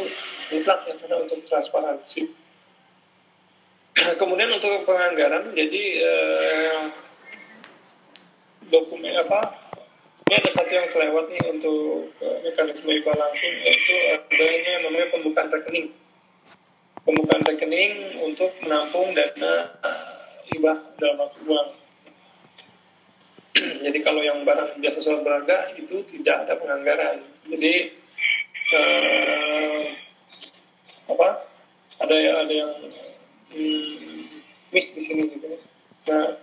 mutlak ya karena untuk transparansi. Kemudian untuk penganggaran jadi eh, dokumen apa ini ada satu yang kelewat nih untuk uh, mekanisme hibah langsung yaitu adanya yang namanya pembukaan rekening. Pembukaan rekening untuk menampung dana hibah dalam waktu uang jadi kalau yang barang jasa soal berharga itu tidak ada penganggaran. Jadi uh, apa? Ada ada yang hmm, miss di sini gitu. Nah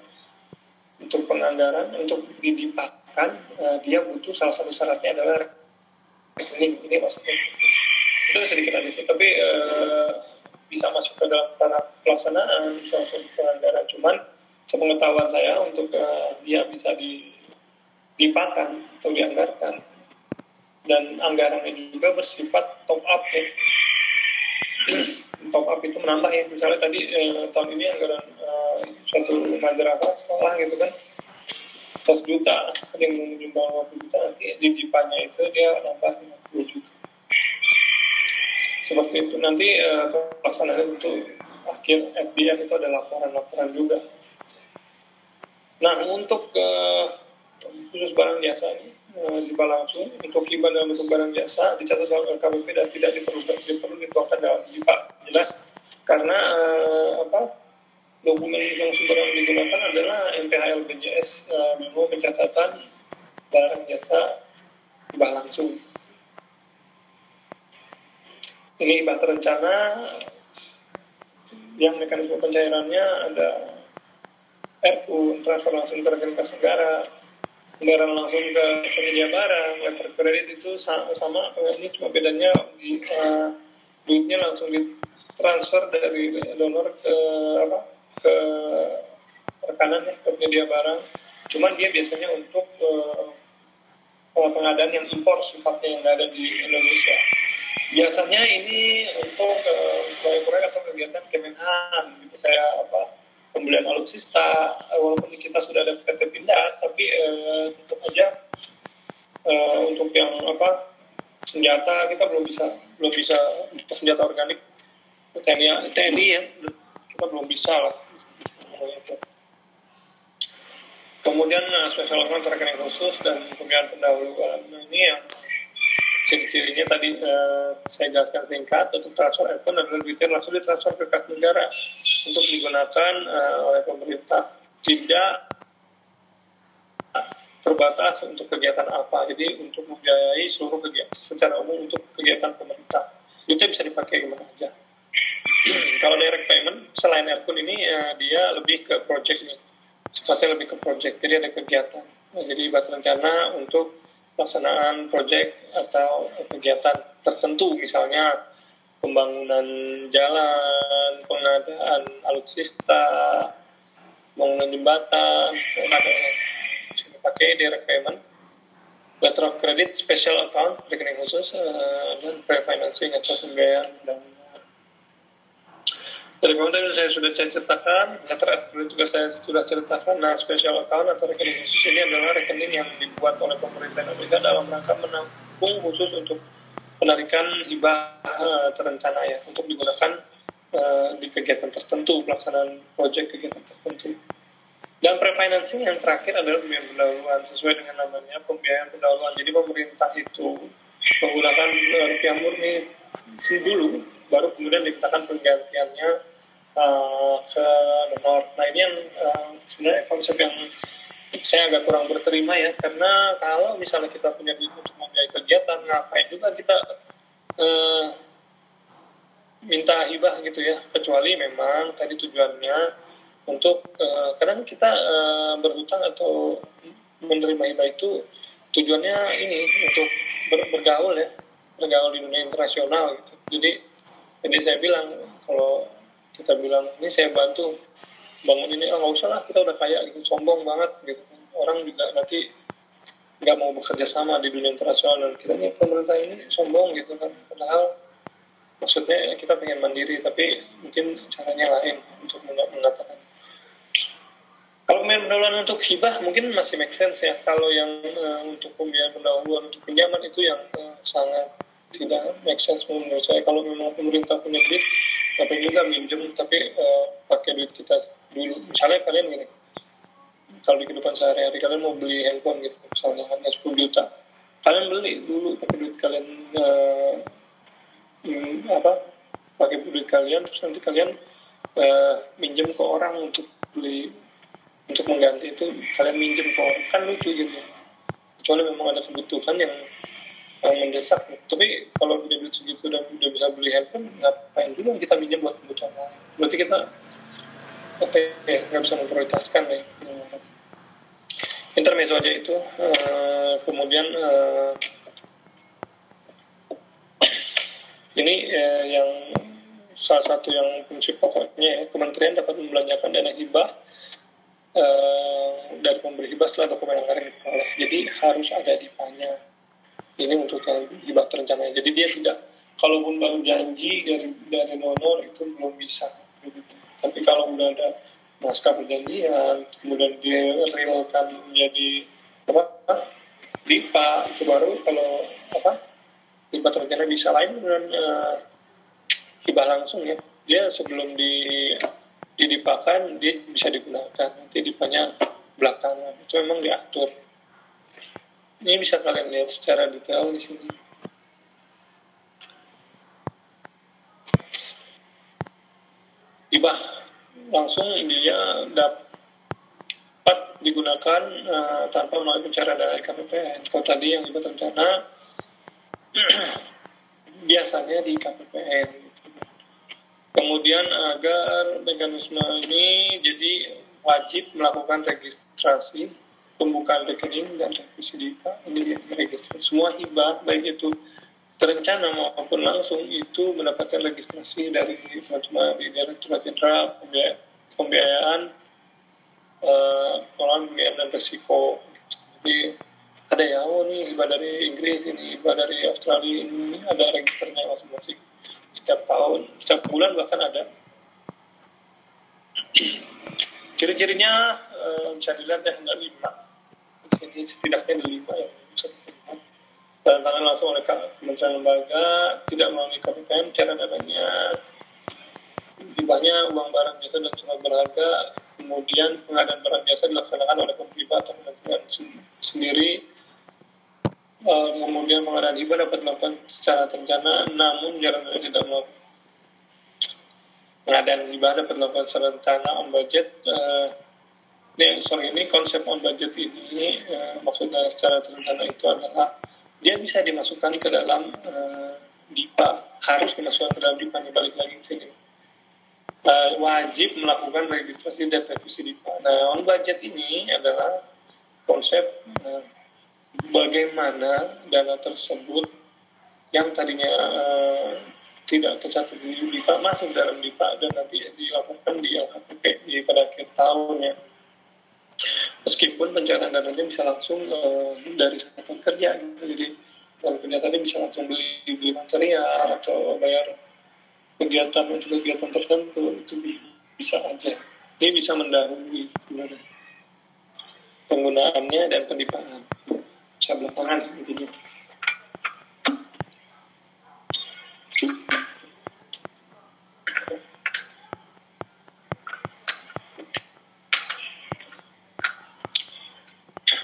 untuk penganggaran untuk didipatkan uh, dia butuh salah satu syaratnya adalah rekening. Ini maksudnya. Itu sedikit aja sih tapi uh, bisa masuk ke dalam para pelaksanaan suatu penganggaran. Cuman sepengetahuan saya untuk uh, dia bisa di, dipakan atau dianggarkan. Dan anggarannya juga bersifat top up ya. Top up itu menambah ya. Misalnya tadi eh, tahun ini anggaran eh, suatu madrasah sekolah gitu kan 100 juta. Ada yang menyumbang 50 juta nanti di dipanya itu dia nambah 50 juta. Seperti itu. Nanti eh, pelaksanaan itu akhir FDM itu ada laporan-laporan juga nah untuk eh, khusus barang jasa ini hibah eh, langsung untuk hibah dalam bentuk barang jasa dicatat dalam LKPP dan tidak diperlukan diperlu dituangkan dalam hibah jelas karena uh, apa dokumen yang yang digunakan adalah MPHL BJS uh, memo pencatatan barang jasa hibah langsung ini hibah terencana yang mekanisme pencairannya ada RU transfer langsung ke rekening kas negara anggaran langsung ke penyedia barang letter credit itu sama ini cuma bedanya di, uh, duitnya langsung ditransfer dari donor ke apa ke rekanan ya ke penyedia barang. Cuman dia biasanya untuk uh, pengadaan yang impor sifatnya yang ada di Indonesia. Biasanya ini untuk uh, proyek-proyek atau kegiatan Kemenhan gitu kayak apa pembelian alutsista walaupun kita sudah ada PT pindah tapi eh, tetap aja eh, untuk yang apa senjata kita belum bisa belum bisa untuk senjata organik TNI TNI ya kita belum bisa lah. Kemudian uh, special account rekening khusus dan pembiayaan pendahuluan nah, ini yang ciri-cirinya tadi uh, saya jelaskan singkat untuk transfer account adalah duitnya langsung ditransfer ke kas negara. Untuk digunakan uh, oleh pemerintah tidak terbatas untuk kegiatan apa. Jadi untuk membiayai seluruh kegiatan secara umum untuk kegiatan pemerintah. Duitnya bisa dipakai ke mana aja. Kalau direct payment selain Airpun ini uh, dia lebih ke project nih sifatnya lebih ke project jadi ada kegiatan. Nah, jadi buat rencana untuk pelaksanaan proyek atau kegiatan tertentu misalnya pembangunan jalan, pengadaan alutsista, pembangunan jembatan, ada pakai direct payment, letter of credit, special account, rekening khusus, uh, dan pre-financing atau pembiayaan dan dari kemudian saya sudah ceritakan, letter credit juga saya sudah ceritakan. Nah, special account atau rekening khusus ini adalah rekening yang dibuat oleh pemerintah Indonesia dalam rangka menampung khusus untuk penarikan hibah uh, terencana ya untuk digunakan uh, di kegiatan tertentu, pelaksanaan proyek kegiatan tertentu. Dan pre-financing yang terakhir adalah pembiayaan pendahuluan sesuai dengan namanya pembiayaan pendahuluan. Jadi pemerintah itu menggunakan rupiah murni dulu baru kemudian dikatakan penggantiannya uh, ke donor. Nah ini yang uh, sebenarnya konsep yang saya agak kurang berterima ya karena kalau misalnya kita punya duit untuk membiayai kegiatan ngapain juga kita uh, minta hibah gitu ya kecuali memang tadi tujuannya untuk uh, kadang kita uh, berhutang atau menerima hibah itu tujuannya ini untuk ber, bergaul ya bergaul di dunia internasional gitu jadi jadi saya bilang kalau kita bilang ini saya bantu bangun ini. Oh, nggak usah lah kita udah kaya gitu sombong banget gitu orang juga nanti nggak mau bekerja sama di dunia internasional. Dan kita nih pemerintah ini sombong gitu kan. Padahal maksudnya kita pengen mandiri tapi mungkin caranya lain untuk mengatakan. Kalau pendahuluan untuk hibah mungkin masih make sense ya. Kalau yang uh, untuk pembiayaan pendahuluan untuk pinjaman itu yang uh, sangat tidak make sense menurut saya. Kalau memang pemerintah punya duit, tapi juga minjem tapi uh, pakai duit kita dulu. Misalnya kalian gini, kalau di kehidupan sehari-hari kalian mau beli handphone gitu, misalnya hanya 10 juta, kalian beli dulu pakai duit kalian uh, apa? Pakai duit kalian terus nanti kalian uh, minjem ke orang untuk beli untuk mengganti itu kalian minjem ke orang kan lucu gitu kecuali memang ada kebutuhan yang yang mendesak tapi kalau udah duit segitu dan udah bisa beli handphone ngapain juga kita minjem buat kebutuhan lain berarti kita apa ya nggak bisa memprioritaskan ya intermezzo aja itu uh, kemudian uh, ini uh, yang salah satu yang prinsip pokoknya ya, kementerian dapat membelanjakan dana hibah uh, dari pemberi hibah setelah dokumen anggaran diperoleh. Jadi harus ada dipanya. Ini untuk yang hibah terencana. Jadi dia tidak, kalaupun baru janji dari dari donor itu belum bisa. Tapi kalau udah ada naskah perjanjian, kemudian dia realkan menjadi apa? DIPA itu baru kalau apa? Hibah terencana bisa lain dengan uh, hibah langsung ya. Dia sebelum di didipakan dia bisa digunakan nanti dipanya belakangan itu memang diatur ini bisa kalian lihat secara detail di sini. Hibah langsung dia dapat digunakan uh, tanpa melalui pencarian dari KPPN kalau tadi yang hibah rencana biasanya di KPPN Kemudian agar mekanisme ini jadi wajib melakukan registrasi pembukaan rekening dan revisi DIPA ini registrasi semua hibah baik itu terencana maupun langsung itu mendapatkan registrasi dari cuma di Direktorat Jenderal Pembiayaan uh, pembiayaan dan resiko jadi ada ya oh nih hibah dari Inggris ini hibah dari Australia ini ada registernya masing-masing setiap tahun, setiap bulan bahkan ada. Ciri-cirinya uh, bisa dilihat ya lima. Ini setidaknya ada lima ya. Dan tangan langsung oleh Kementerian Lembaga, tidak melalui KPPM, cara dananya, hibahnya uang barang biasa dan surat berharga, kemudian pengadaan barang biasa dilaksanakan oleh pemerintah atau kementerian sendiri, uh, kemudian pengadaan hibah dapat dilakukan secara terencana, namun jarang tidak melakukan pengadaan hibah dapat dilakukan secara terencana on budget. Uh, ini sorry ini konsep on budget ini uh, maksudnya secara terencana itu adalah dia bisa dimasukkan ke dalam uh, DIPA harus dimasukkan ke dalam DIPA balik lagi ke sini uh, wajib melakukan registrasi dan revisi DIPA. Nah on budget ini adalah konsep uh, bagaimana dana tersebut yang tadinya uh, tidak tercatat di DIPA masuk dalam DIPA dan nanti dilaporkan di LKPP di pada akhir tahun ya. Meskipun pencairan dananya bisa langsung uh, dari sektor kerja gitu. Jadi kalau kerja tadi bisa langsung beli beli material atau bayar kegiatan untuk kegiatan tertentu itu bisa aja. Ini bisa mendahului sebenarnya penggunaannya dan pendipaan bisa belakangan intinya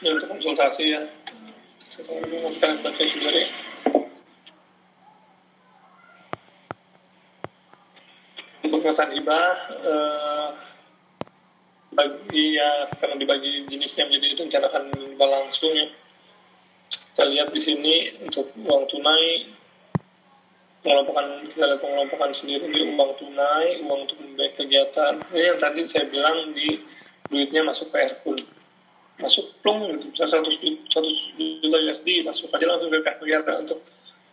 ini untuk konsultasi ya. Sendiri. Untuk pesan hibah eh, bagi ya karena dibagi jenisnya menjadi rencanakan langsung ya. Kita lihat di sini untuk uang tunai pengelompokan kita lihat pengelompokan sendiri di uang tunai uang untuk membiayai kegiatan. Ini yang tadi saya bilang di duitnya masuk ke Airpool masuk plung gitu bisa 100 juta, 100 juta USD masuk aja langsung ke kas kegiatan untuk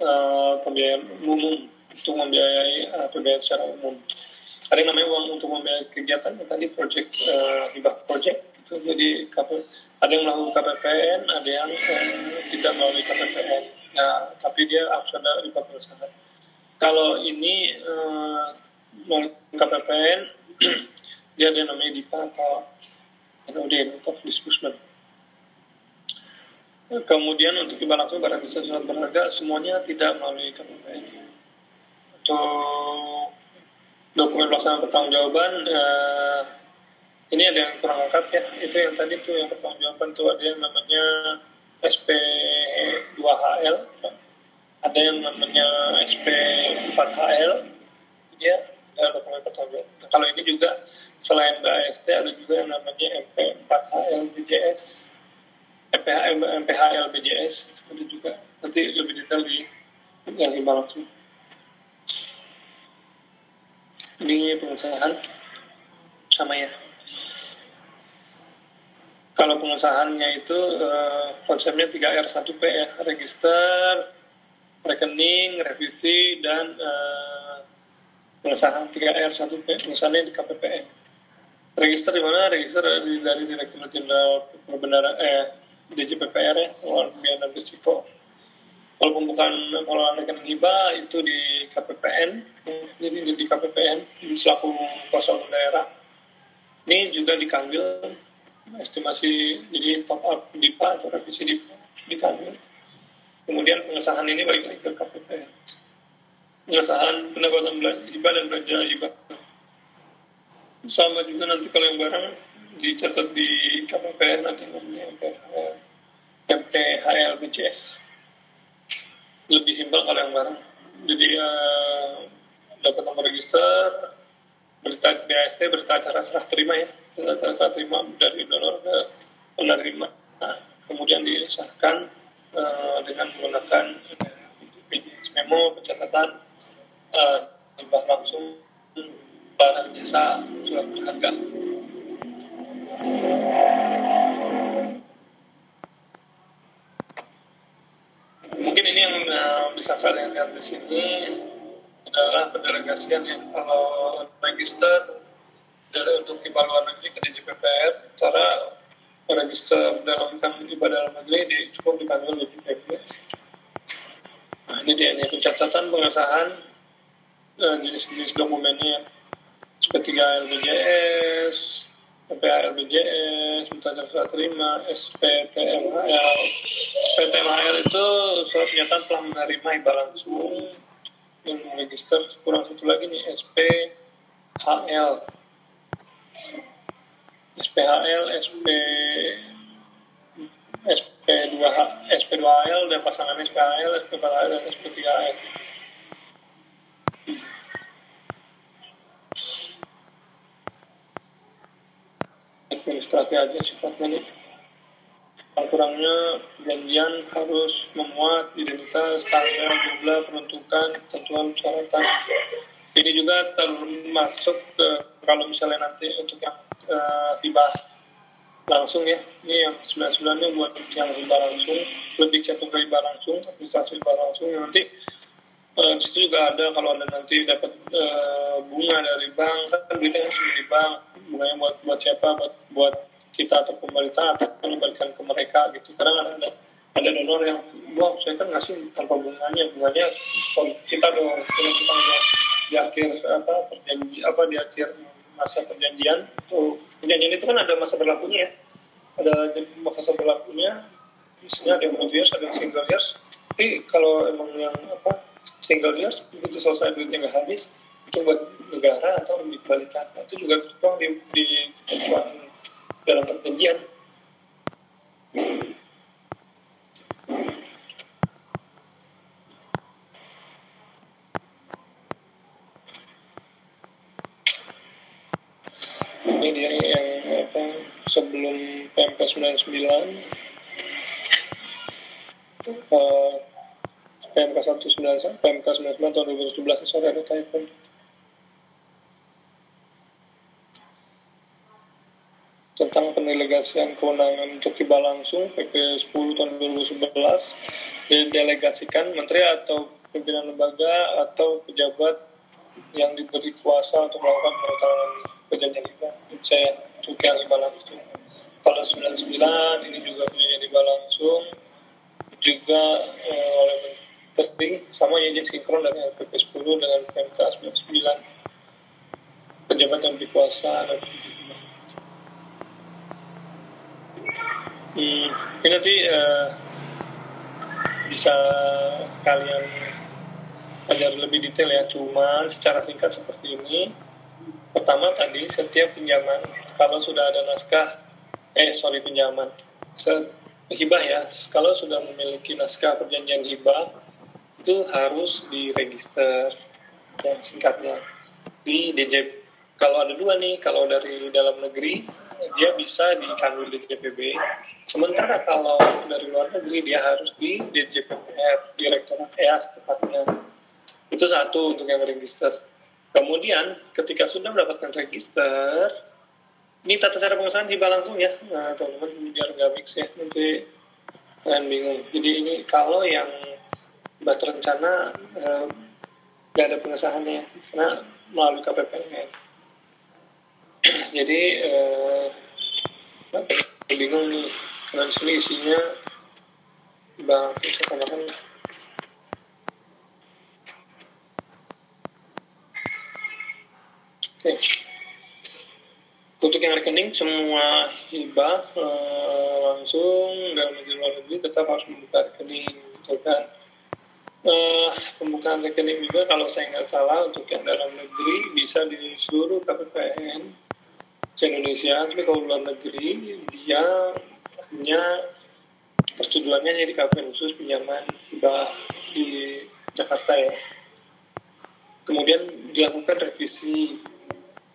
uh, pembiayaan umum untuk membiayai uh, pembiayaan secara umum ada yang namanya uang untuk membiayai kegiatan tadi project uh, hibah project gitu jadi ada yang melalui KPPN, ada yang eh, tidak melalui KPPN. Nah, tapi dia harus ada riba perusahaan. Kalau ini eh, melalui KPPN, dia ada yang namanya DIPA Note of Disbursement. Kemudian untuk hibah langsung barang bisa surat berharga semuanya tidak melalui KPPN untuk dokumen pelaksanaan pertanggungjawaban eh, ini ada yang kurang lengkap ya. Itu yang tadi tuh yang pertanggungjawaban tuh ada yang namanya SP 2HL ada yang namanya SP 4HL ya ada dokumen pertanggungjawaban nah, kalau ini juga selain BAST ada juga yang namanya MP 4HL BJS MPH, MPHL BJS ada juga. Nanti lebih detail di yang di langsung ini pengesahan sama ya. Kalau pengesahannya itu uh, konsepnya 3R1P ya. Register rekening revisi dan uh, pengesahan 3R1P pengesahannya di KPPN register di mana? Register dari, dari direktur jenderal perbendaharaan eh DJPPR ya pengelolaan biaya dan risiko. Kalau pembukaan pengelolaan rekening hibah itu di KPPN jadi di KPPN selaku kosong daerah. Ini juga dikambil estimasi jadi top up DIPA atau revisi DIPA dikambil kemudian pengesahan ini balik lagi ke KPPN pengesahan pendapatan hibah dan belanja hibah sama juga nanti kalau yang barang dicatat di KPPN nanti namanya MPHL MPHL BCS lebih simpel kalau yang barang jadi uh, dapat nomor register berita BAST berita acara serah terima ya berita acara serah terima dari donor ke penerima nah, kemudian disahkan uh, dengan menggunakan uh, memo pencatatan uh, langsung barang jasa surat berharga mungkin ini yang uh, bisa kalian lihat di sini adalah pendelegasian ya. Kalau register dari untuk ibadah luar negeri ke DJPPR cara register dalam kan ibadah dalam negeri di, cukup dipanggil DJPPR nah ini dia ini pencatatan pengesahan jenis-jenis dokumennya seperti LBJS PPA LBJS, minta serah terima, SPTMHL. SPTMHL itu surat pernyataan telah menerima ibadah langsung yang register kurang satu lagi nih SPHL. SPHL, SP SP2H, SP2HL dan pasangan SPHL, SP4HL dan SP3HL. Administrasi aja sifatnya nih kurangnya perjanjian harus memuat identitas, tanggal, jumlah, penentukan, ketentuan, persyaratan. Ini juga termasuk ke, kalau misalnya nanti untuk yang uh, hibah langsung ya, ini yang 99 nya buat yang hibah langsung, lebih ke hibah langsung, administrasi hibah langsung, nanti uh, situ juga ada kalau ada nanti dapat uh, bunga dari bank, kan duitnya harus di bank, bunganya buat buat siapa? Buat buat kita atau pemerintah atau mengembalikan ke mereka gitu. Kadang ada ada donor yang wah saya kan ngasih tanpa bunganya. Bunganya stop kita dong. Kita kita di akhir apa perjanji apa di akhir masa perjanjian. Tuh perjanjian itu kan ada masa berlakunya ya. Ada masa berlakunya. Misalnya ada yang years ada yang single years. Tapi kalau emang yang apa single years begitu selesai duitnya nggak habis itu buat negara atau dikembalikan itu juga tertuang di, di dalam perjanjian. Ini dia yang apa sebelum PMK 99 uh, PMK 19 PMK 99 tahun 2017 saya ada typo tentang pendelegasian kewenangan untuk tiba langsung PP 10 tahun 2011 didelegasikan menteri atau pimpinan lembaga atau pejabat yang diberi kuasa untuk melakukan pengutangan perjanjian riba saya untuk yang riba langsung kalau 99 ini juga punya riba langsung juga eh, oleh menteri sama ya jadi sinkron dari PP 10 dengan PMK 99 pejabat yang dikuasa dan Hmm, ini nanti uh, bisa kalian ajar lebih detail ya. Cuman secara singkat seperti ini. Pertama tadi setiap pinjaman kalau sudah ada naskah, eh sorry pinjaman, hibah ya. Kalau sudah memiliki naskah perjanjian hibah itu harus diregister ya singkatnya. Di DJ kalau ada dua nih kalau dari dalam negeri dia bisa di kanwil DJPB sementara kalau dari luar negeri dia harus di DJPR Direktorat EAS tepatnya. Itu satu untuk yang register. Kemudian ketika sudah mendapatkan register ini tata cara pengesahan hibah langsung ya. Nah, teman-teman biar nggak mix ya nanti kalian bingung. Jadi ini kalau yang buat rencana eh, nggak ada pengesahannya karena melalui KPPN jadi eh, bingung nih karena di sini isinya bang saya tambahkan Oke. Untuk yang rekening semua hibah eh, langsung dalam negeri luar negeri tetap harus membuka rekening, gitu kan? Uh, pembukaan rekening juga kalau saya nggak salah untuk yang dalam negeri bisa di seluruh KPPN Indonesia tapi kalau luar negeri dia hanya persetujuannya di KPPN khusus pinjaman hibah di Jakarta ya. Kemudian dilakukan revisi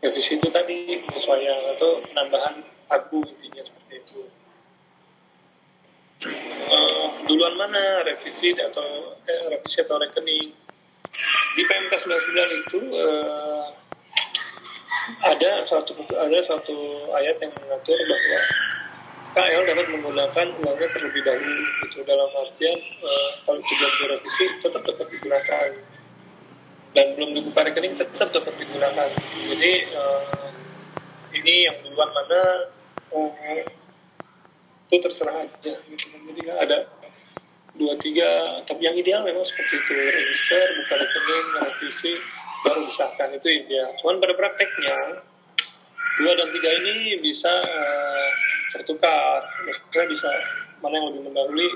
revisi itu tadi penyesuaian atau penambahan pagu intinya seperti itu. Uh, duluan mana? Revisi atau eh, revisi atau rekening? Di PMK 99 itu uh, ada satu ada satu ayat yang mengatur bahwa KL dapat menggunakan uangnya terlebih dahulu itu dalam artian uh, kalau tujuan direvisi tetap dapat digunakan. Dan belum dibuka rekening tetap dapat digunakan. Jadi uh, ini yang duluan mana uh, itu terserah aja gitu. jadi ada dua tiga tapi yang ideal memang seperti itu. Register buka rekening revisi baru disahkan. Itu ideal. Cuman pada prakteknya dua dan tiga ini bisa uh, tertukar. Maksudnya bisa mana yang lebih mendahului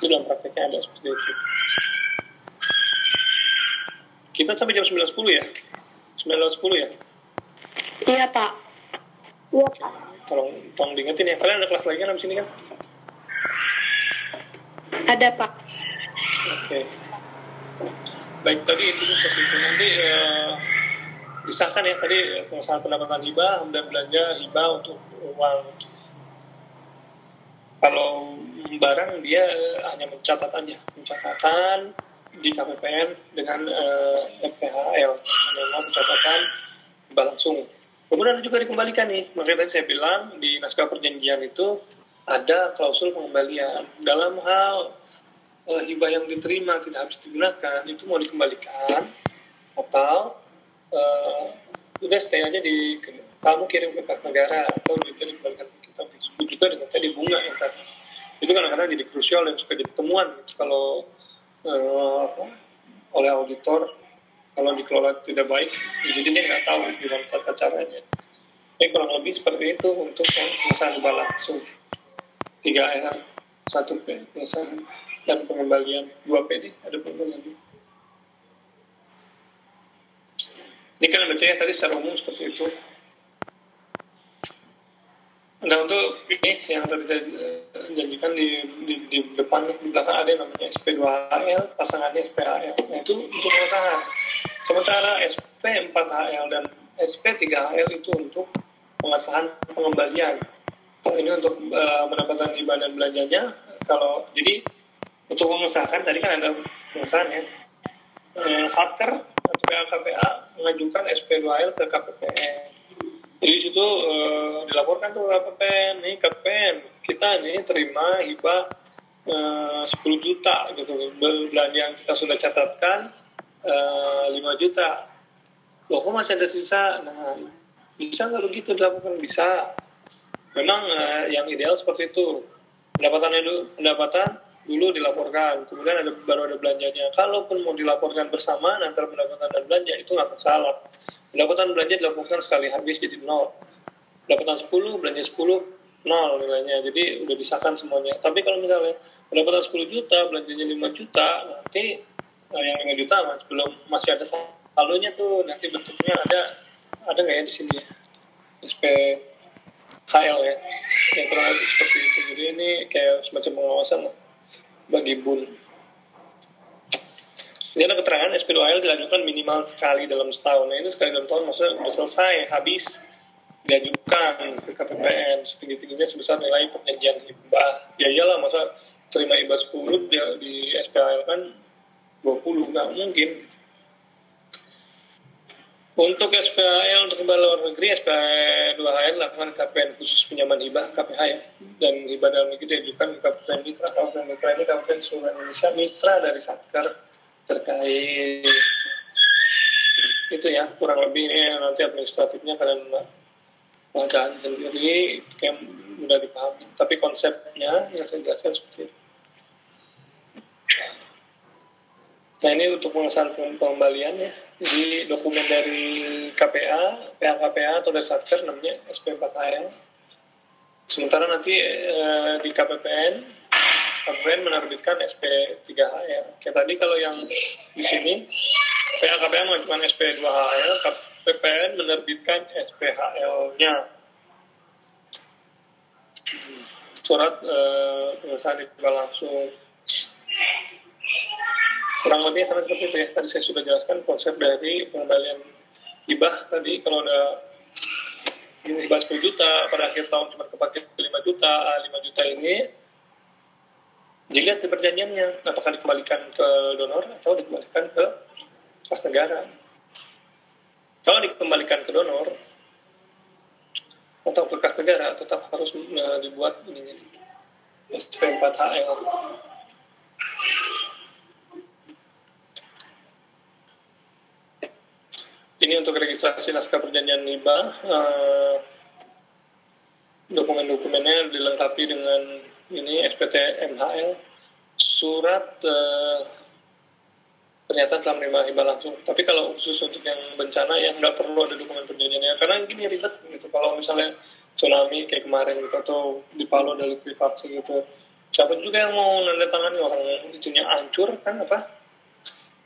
itu dalam prakteknya ada seperti itu. Kita sampai jam 9.10 ya? 9.10 ya iya pak iya pak. Tolong tolong diingetin ya. Kalian ada kelas lagi kan di sini kan ada pak. Oke. Okay. baik tadi itu seperti itu. Nanti uh, disahkan ya. Tadi pengesahan pendapatan hibah dan belanja hibah untuk uang. Kalau barang dia hanya mencatat aja. Pencatatan di KPPN dengan uh, eh, FPHL memang pencatatan hibah langsung. Kemudian juga dikembalikan nih, makanya tadi saya bilang di naskah perjanjian itu ada klausul pengembalian. Dalam hal e, hibah yang diterima tidak habis digunakan, itu mau dikembalikan atau e, udah stay aja di kamu kirim ke kas negara atau dikirim kembalikan ke kita disebut juga dengan tadi bunga yang tadi itu kadang-kadang jadi krusial dan suka jadi temuan. Kalau e, oleh auditor kalau dikelola tidak baik jadi dia nggak tahu gimana tata caranya. Ini kurang lebih seperti itu untuk yang hibah langsung 3 R 1 P pengesahan dan pengembalian 2 PD ada pengembalian ini kan bacanya tadi secara umum seperti itu Nah untuk ini yang tadi saya eh, janjikan di, di, di depan di belakang ada yang namanya SP2HL, pasangannya SPHL. Nah itu untuk pengesahan. Sementara SP4HL dan SP3HL itu untuk pengesahan pengembalian. Ini untuk uh, mendapatkan hibah dan belanjanya. Kalau jadi untuk mengesahkan tadi kan ada pengesahan ya. Uh, Satker atau KPA mengajukan SP2HL ke KPPN jadi situ uh, dilaporkan tuh KPPN nih KPPN kita ini terima hibah uh, 10 juta gitu. Belanja yang kita sudah catatkan eh, 5 juta. Loh kok masih ada sisa? Nah bisa nggak begitu dilakukan? Bisa memang uh, yang ideal seperti itu. Pendapatannya dulu pendapatan dulu dilaporkan. Kemudian ada baru ada belanjanya. Kalaupun mau dilaporkan bersama antara pendapatan dan belanja itu nggak masalah. Pendapatan belanja dilakukan sekali habis jadi nol. Pendapatan 10, belanja 10, nol nilainya. Jadi udah disahkan semuanya. Tapi kalau misalnya pendapatan 10 juta belanjanya 5 juta nanti nah, yang 5 juta mas belum masih ada saldonya tuh. Nanti bentuknya ada ada nggak ya di sini? SP KL ya yang kurang lebih seperti itu jadi ini kayak semacam pengawasan bagi bun jadi ada keterangan SP2AL dilanjutkan minimal sekali dalam setahun. Nah, itu sekali dalam tahun maksudnya sudah selesai, habis diajukan ke KPPN setinggi-tingginya sebesar nilai perjanjian hibah. Ya iyalah, masa terima hibah 10 dia di SPAL kan 20, nggak mungkin. Untuk SPAL untuk hibah luar negeri, SPA 2HL lakukan KPN khusus pinjaman hibah KPH ya. Dan hibah dalam negeri diajukan ke KPPN Mitra. KPPN Mitra ini KPPN seluruh Indonesia Mitra dari Satker terkait itu ya kurang lebih ini nanti administratifnya kalian bacaan sendiri kayak mudah dipahami tapi konsepnya yang saya jelaskan seperti itu nah ini untuk pengesahan pengembalian ya jadi dokumen dari KPA PH KPA atau dari Satker namanya SP4AL sementara nanti eh, di KPPN KPPN menerbitkan SP3HL. Kayak tadi kalau yang di sini PAKPN mengajukan SP2HL, KPPN menerbitkan SPHL-nya. Surat eh, pengesahan langsung. Kurang lebih sama seperti itu ya. Tadi saya sudah jelaskan konsep dari pengembalian hibah tadi. Kalau ada ini hibah 10 juta pada akhir tahun cuma kepake 5 juta 5 juta ini dilihat di perjanjiannya apakah dikembalikan ke donor atau dikembalikan ke kas negara. Kalau dikembalikan ke donor atau ke kas negara tetap harus uh, dibuat ini SP4HL ini untuk registrasi naskah perjanjian hibah uh, dokumen-dokumennya dilengkapi dengan ini SPT MHL surat uh, pernyataan telah menerima hibah langsung. Tapi kalau khusus untuk yang bencana ya nggak perlu ada dokumen perjanjiannya karena gini ribet gitu. Kalau misalnya tsunami kayak kemarin gitu atau di Palu ada likuifaksi gitu, siapa juga yang mau nandatangani orang itunya hancur kan apa?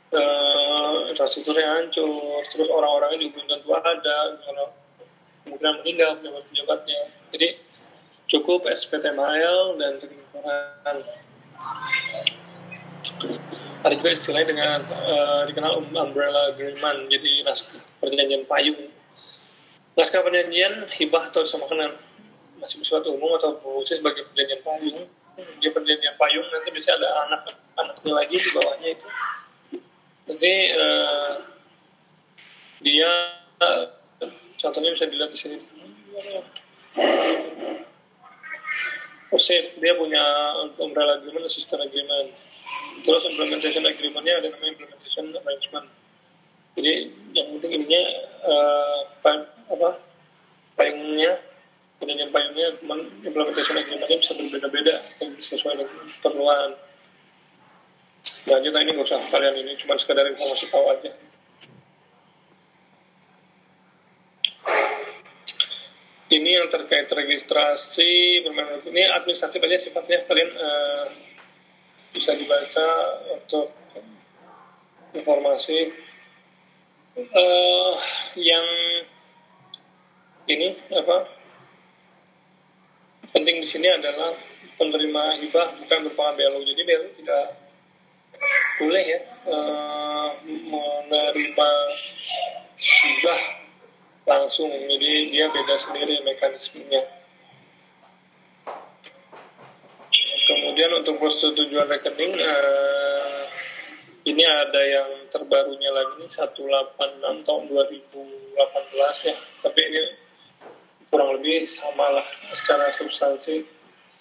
Uh, infrastrukturnya hancur, terus orang-orangnya juga belum tentu ada, misalnya kemungkinan meninggal pejabat-pejabatnya. Jadi cukup SPTML dan pengeluaran ada juga istilahnya dengan uh, dikenal umbrella agreement jadi naskah perjanjian payung. Naskah perjanjian hibah atau disamakan masih bersifat umum atau fungsi sebagai perjanjian payung. Dia perjanjian payung nanti bisa ada anak anaknya lagi di bawahnya itu nanti uh, dia contohnya bisa dilihat di sini Persib dia punya umbrella agreement, assistant agreement. Terus implementation agreementnya ada namanya implementation arrangement. Jadi yang penting ininya uh, apa payungnya perjanjian payungnya implementation agreementnya bisa berbeda-beda sesuai dengan keperluan. Nah, kita ini nggak usah kalian ini cuma sekadar informasi tahu aja. ini yang terkait registrasi bermain ini administratif aja sifatnya. Kalian uh, bisa dibaca untuk informasi. Uh, yang ini apa? Penting di sini adalah penerima hibah bukan merupakan BLU jadi BLU tidak boleh ya uh, menerima hibah langsung. Jadi dia beda sendiri mekanismenya. Kemudian untuk persetujuan rekening uh, ini ada yang terbarunya lagi nih 186 tahun 2018 ya. Tapi ini kurang lebih sama lah secara substansi.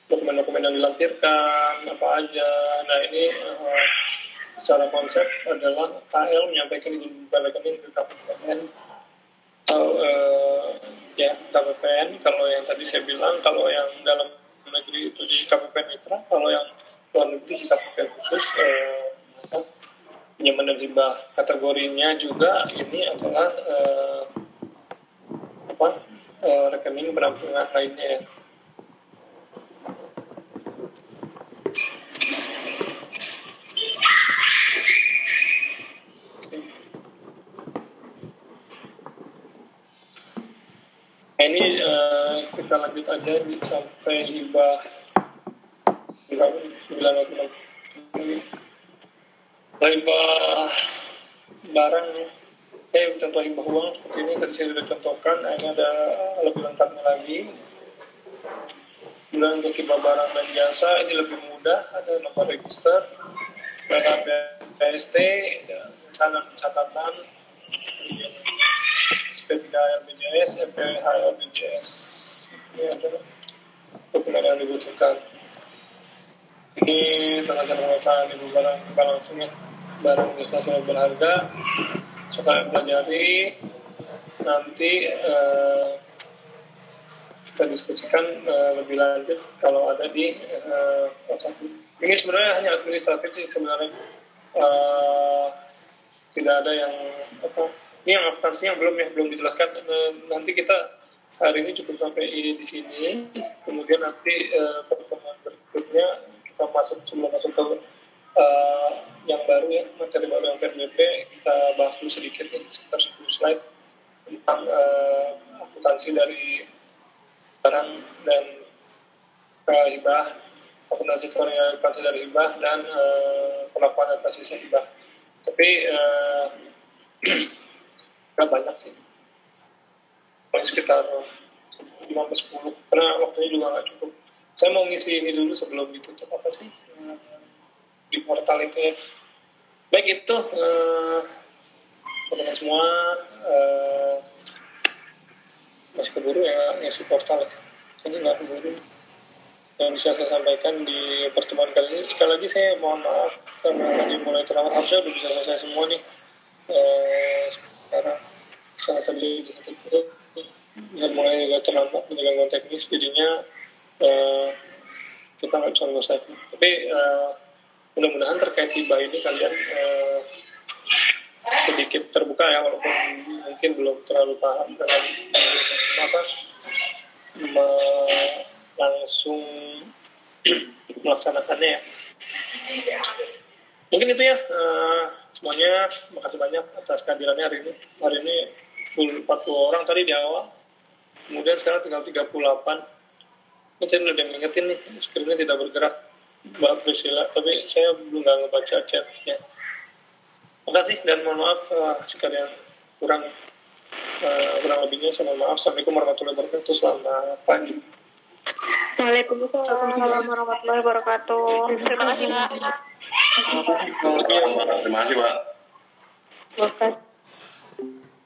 Dokumen-dokumen yang dilampirkan apa aja. Nah ini uh, secara konsep adalah KL menyampaikan di rekening ke KPPN atau uh, ya KPPN kalau yang tadi saya bilang kalau yang dalam negeri itu di KPPN Mitra kalau yang luar negeri di KPPN khusus uh, dan hibah kategorinya juga ini adalah uh, apa uh, rekening penampungan lainnya. ya ini uh, kita lanjut aja di, sampai hibah berapa sembilan ratus hibah barang eh contoh hibah uang. Seperti ini tadi saya sudah contohkan ini ada lebih lengkapnya lagi. Kemudian untuk hibah barang dan jasa ini lebih mudah. Ada nomor register data PST sana catatan SP3 LBJS MPH LBJS ini adalah dokumen yang dibutuhkan. Ini tanda penguasaan ibu barang langsung ya barang jasa sudah berharga saya pelajari nanti uh, kita diskusikan uh, lebih lanjut kalau ada di uh, ini sebenarnya hanya administratif sih sebenarnya. Uh, tidak ada yang apa ini yang akuntansinya belum ya belum dijelaskan. Uh, nanti kita hari ini cukup sampai di sini. Kemudian nanti uh, pertemuan berikutnya kita masuk sebelum masuk ke uh, yang baru ya materi baru yang PNBP kita bahas dulu sedikit nih sekitar 10 slide tentang uh, akuntansi dari barang dan uh, hibah akuntansi akuntansi dari hibah dan uh, pengakuan atas tapi uh, nggak banyak sih. Paling sekitar 5 10 karena waktunya juga nggak cukup. Saya mau ngisi ini dulu sebelum ditutup apa sih? Di portal itu ya. Baik itu uh, teman semua uh, masih keburu ya ngisi portal ya. Ini nggak keburu. Yang bisa saya sampaikan di pertemuan kali ini sekali lagi saya mohon maaf karena tadi mulai terlambat. Harusnya udah bisa selesai semua nih. Eh, sekarang. Sangat tadi di satu dan mulai agak terlambat dengan teknis jadinya eh, kita nggak bisa selesai tapi eh, mudah-mudahan terkait hibah ini kalian uh, sedikit terbuka ya walaupun mungkin belum terlalu paham dengan apa me, langsung melaksanakannya ya. Mungkin itu ya uh, semuanya makasih banyak atas kehadirannya hari ini. Hari ini full 40 orang tadi di awal. Kemudian sekarang tinggal 38. Ini saya udah ngingetin nih, screennya tidak bergerak Mbak Priscila, tapi saya belum nggak ngebaca chatnya. Makasih dan mohon maaf uh, sekalian kurang uh, kurang lebihnya saya mohon maaf. Assalamualaikum warahmatullahi wabarakatuh. Selamat pagi. Waalaikumsalam warahmatullahi wabarakatuh. Terima kasih. Terima kasih, Pak. Terima kasih.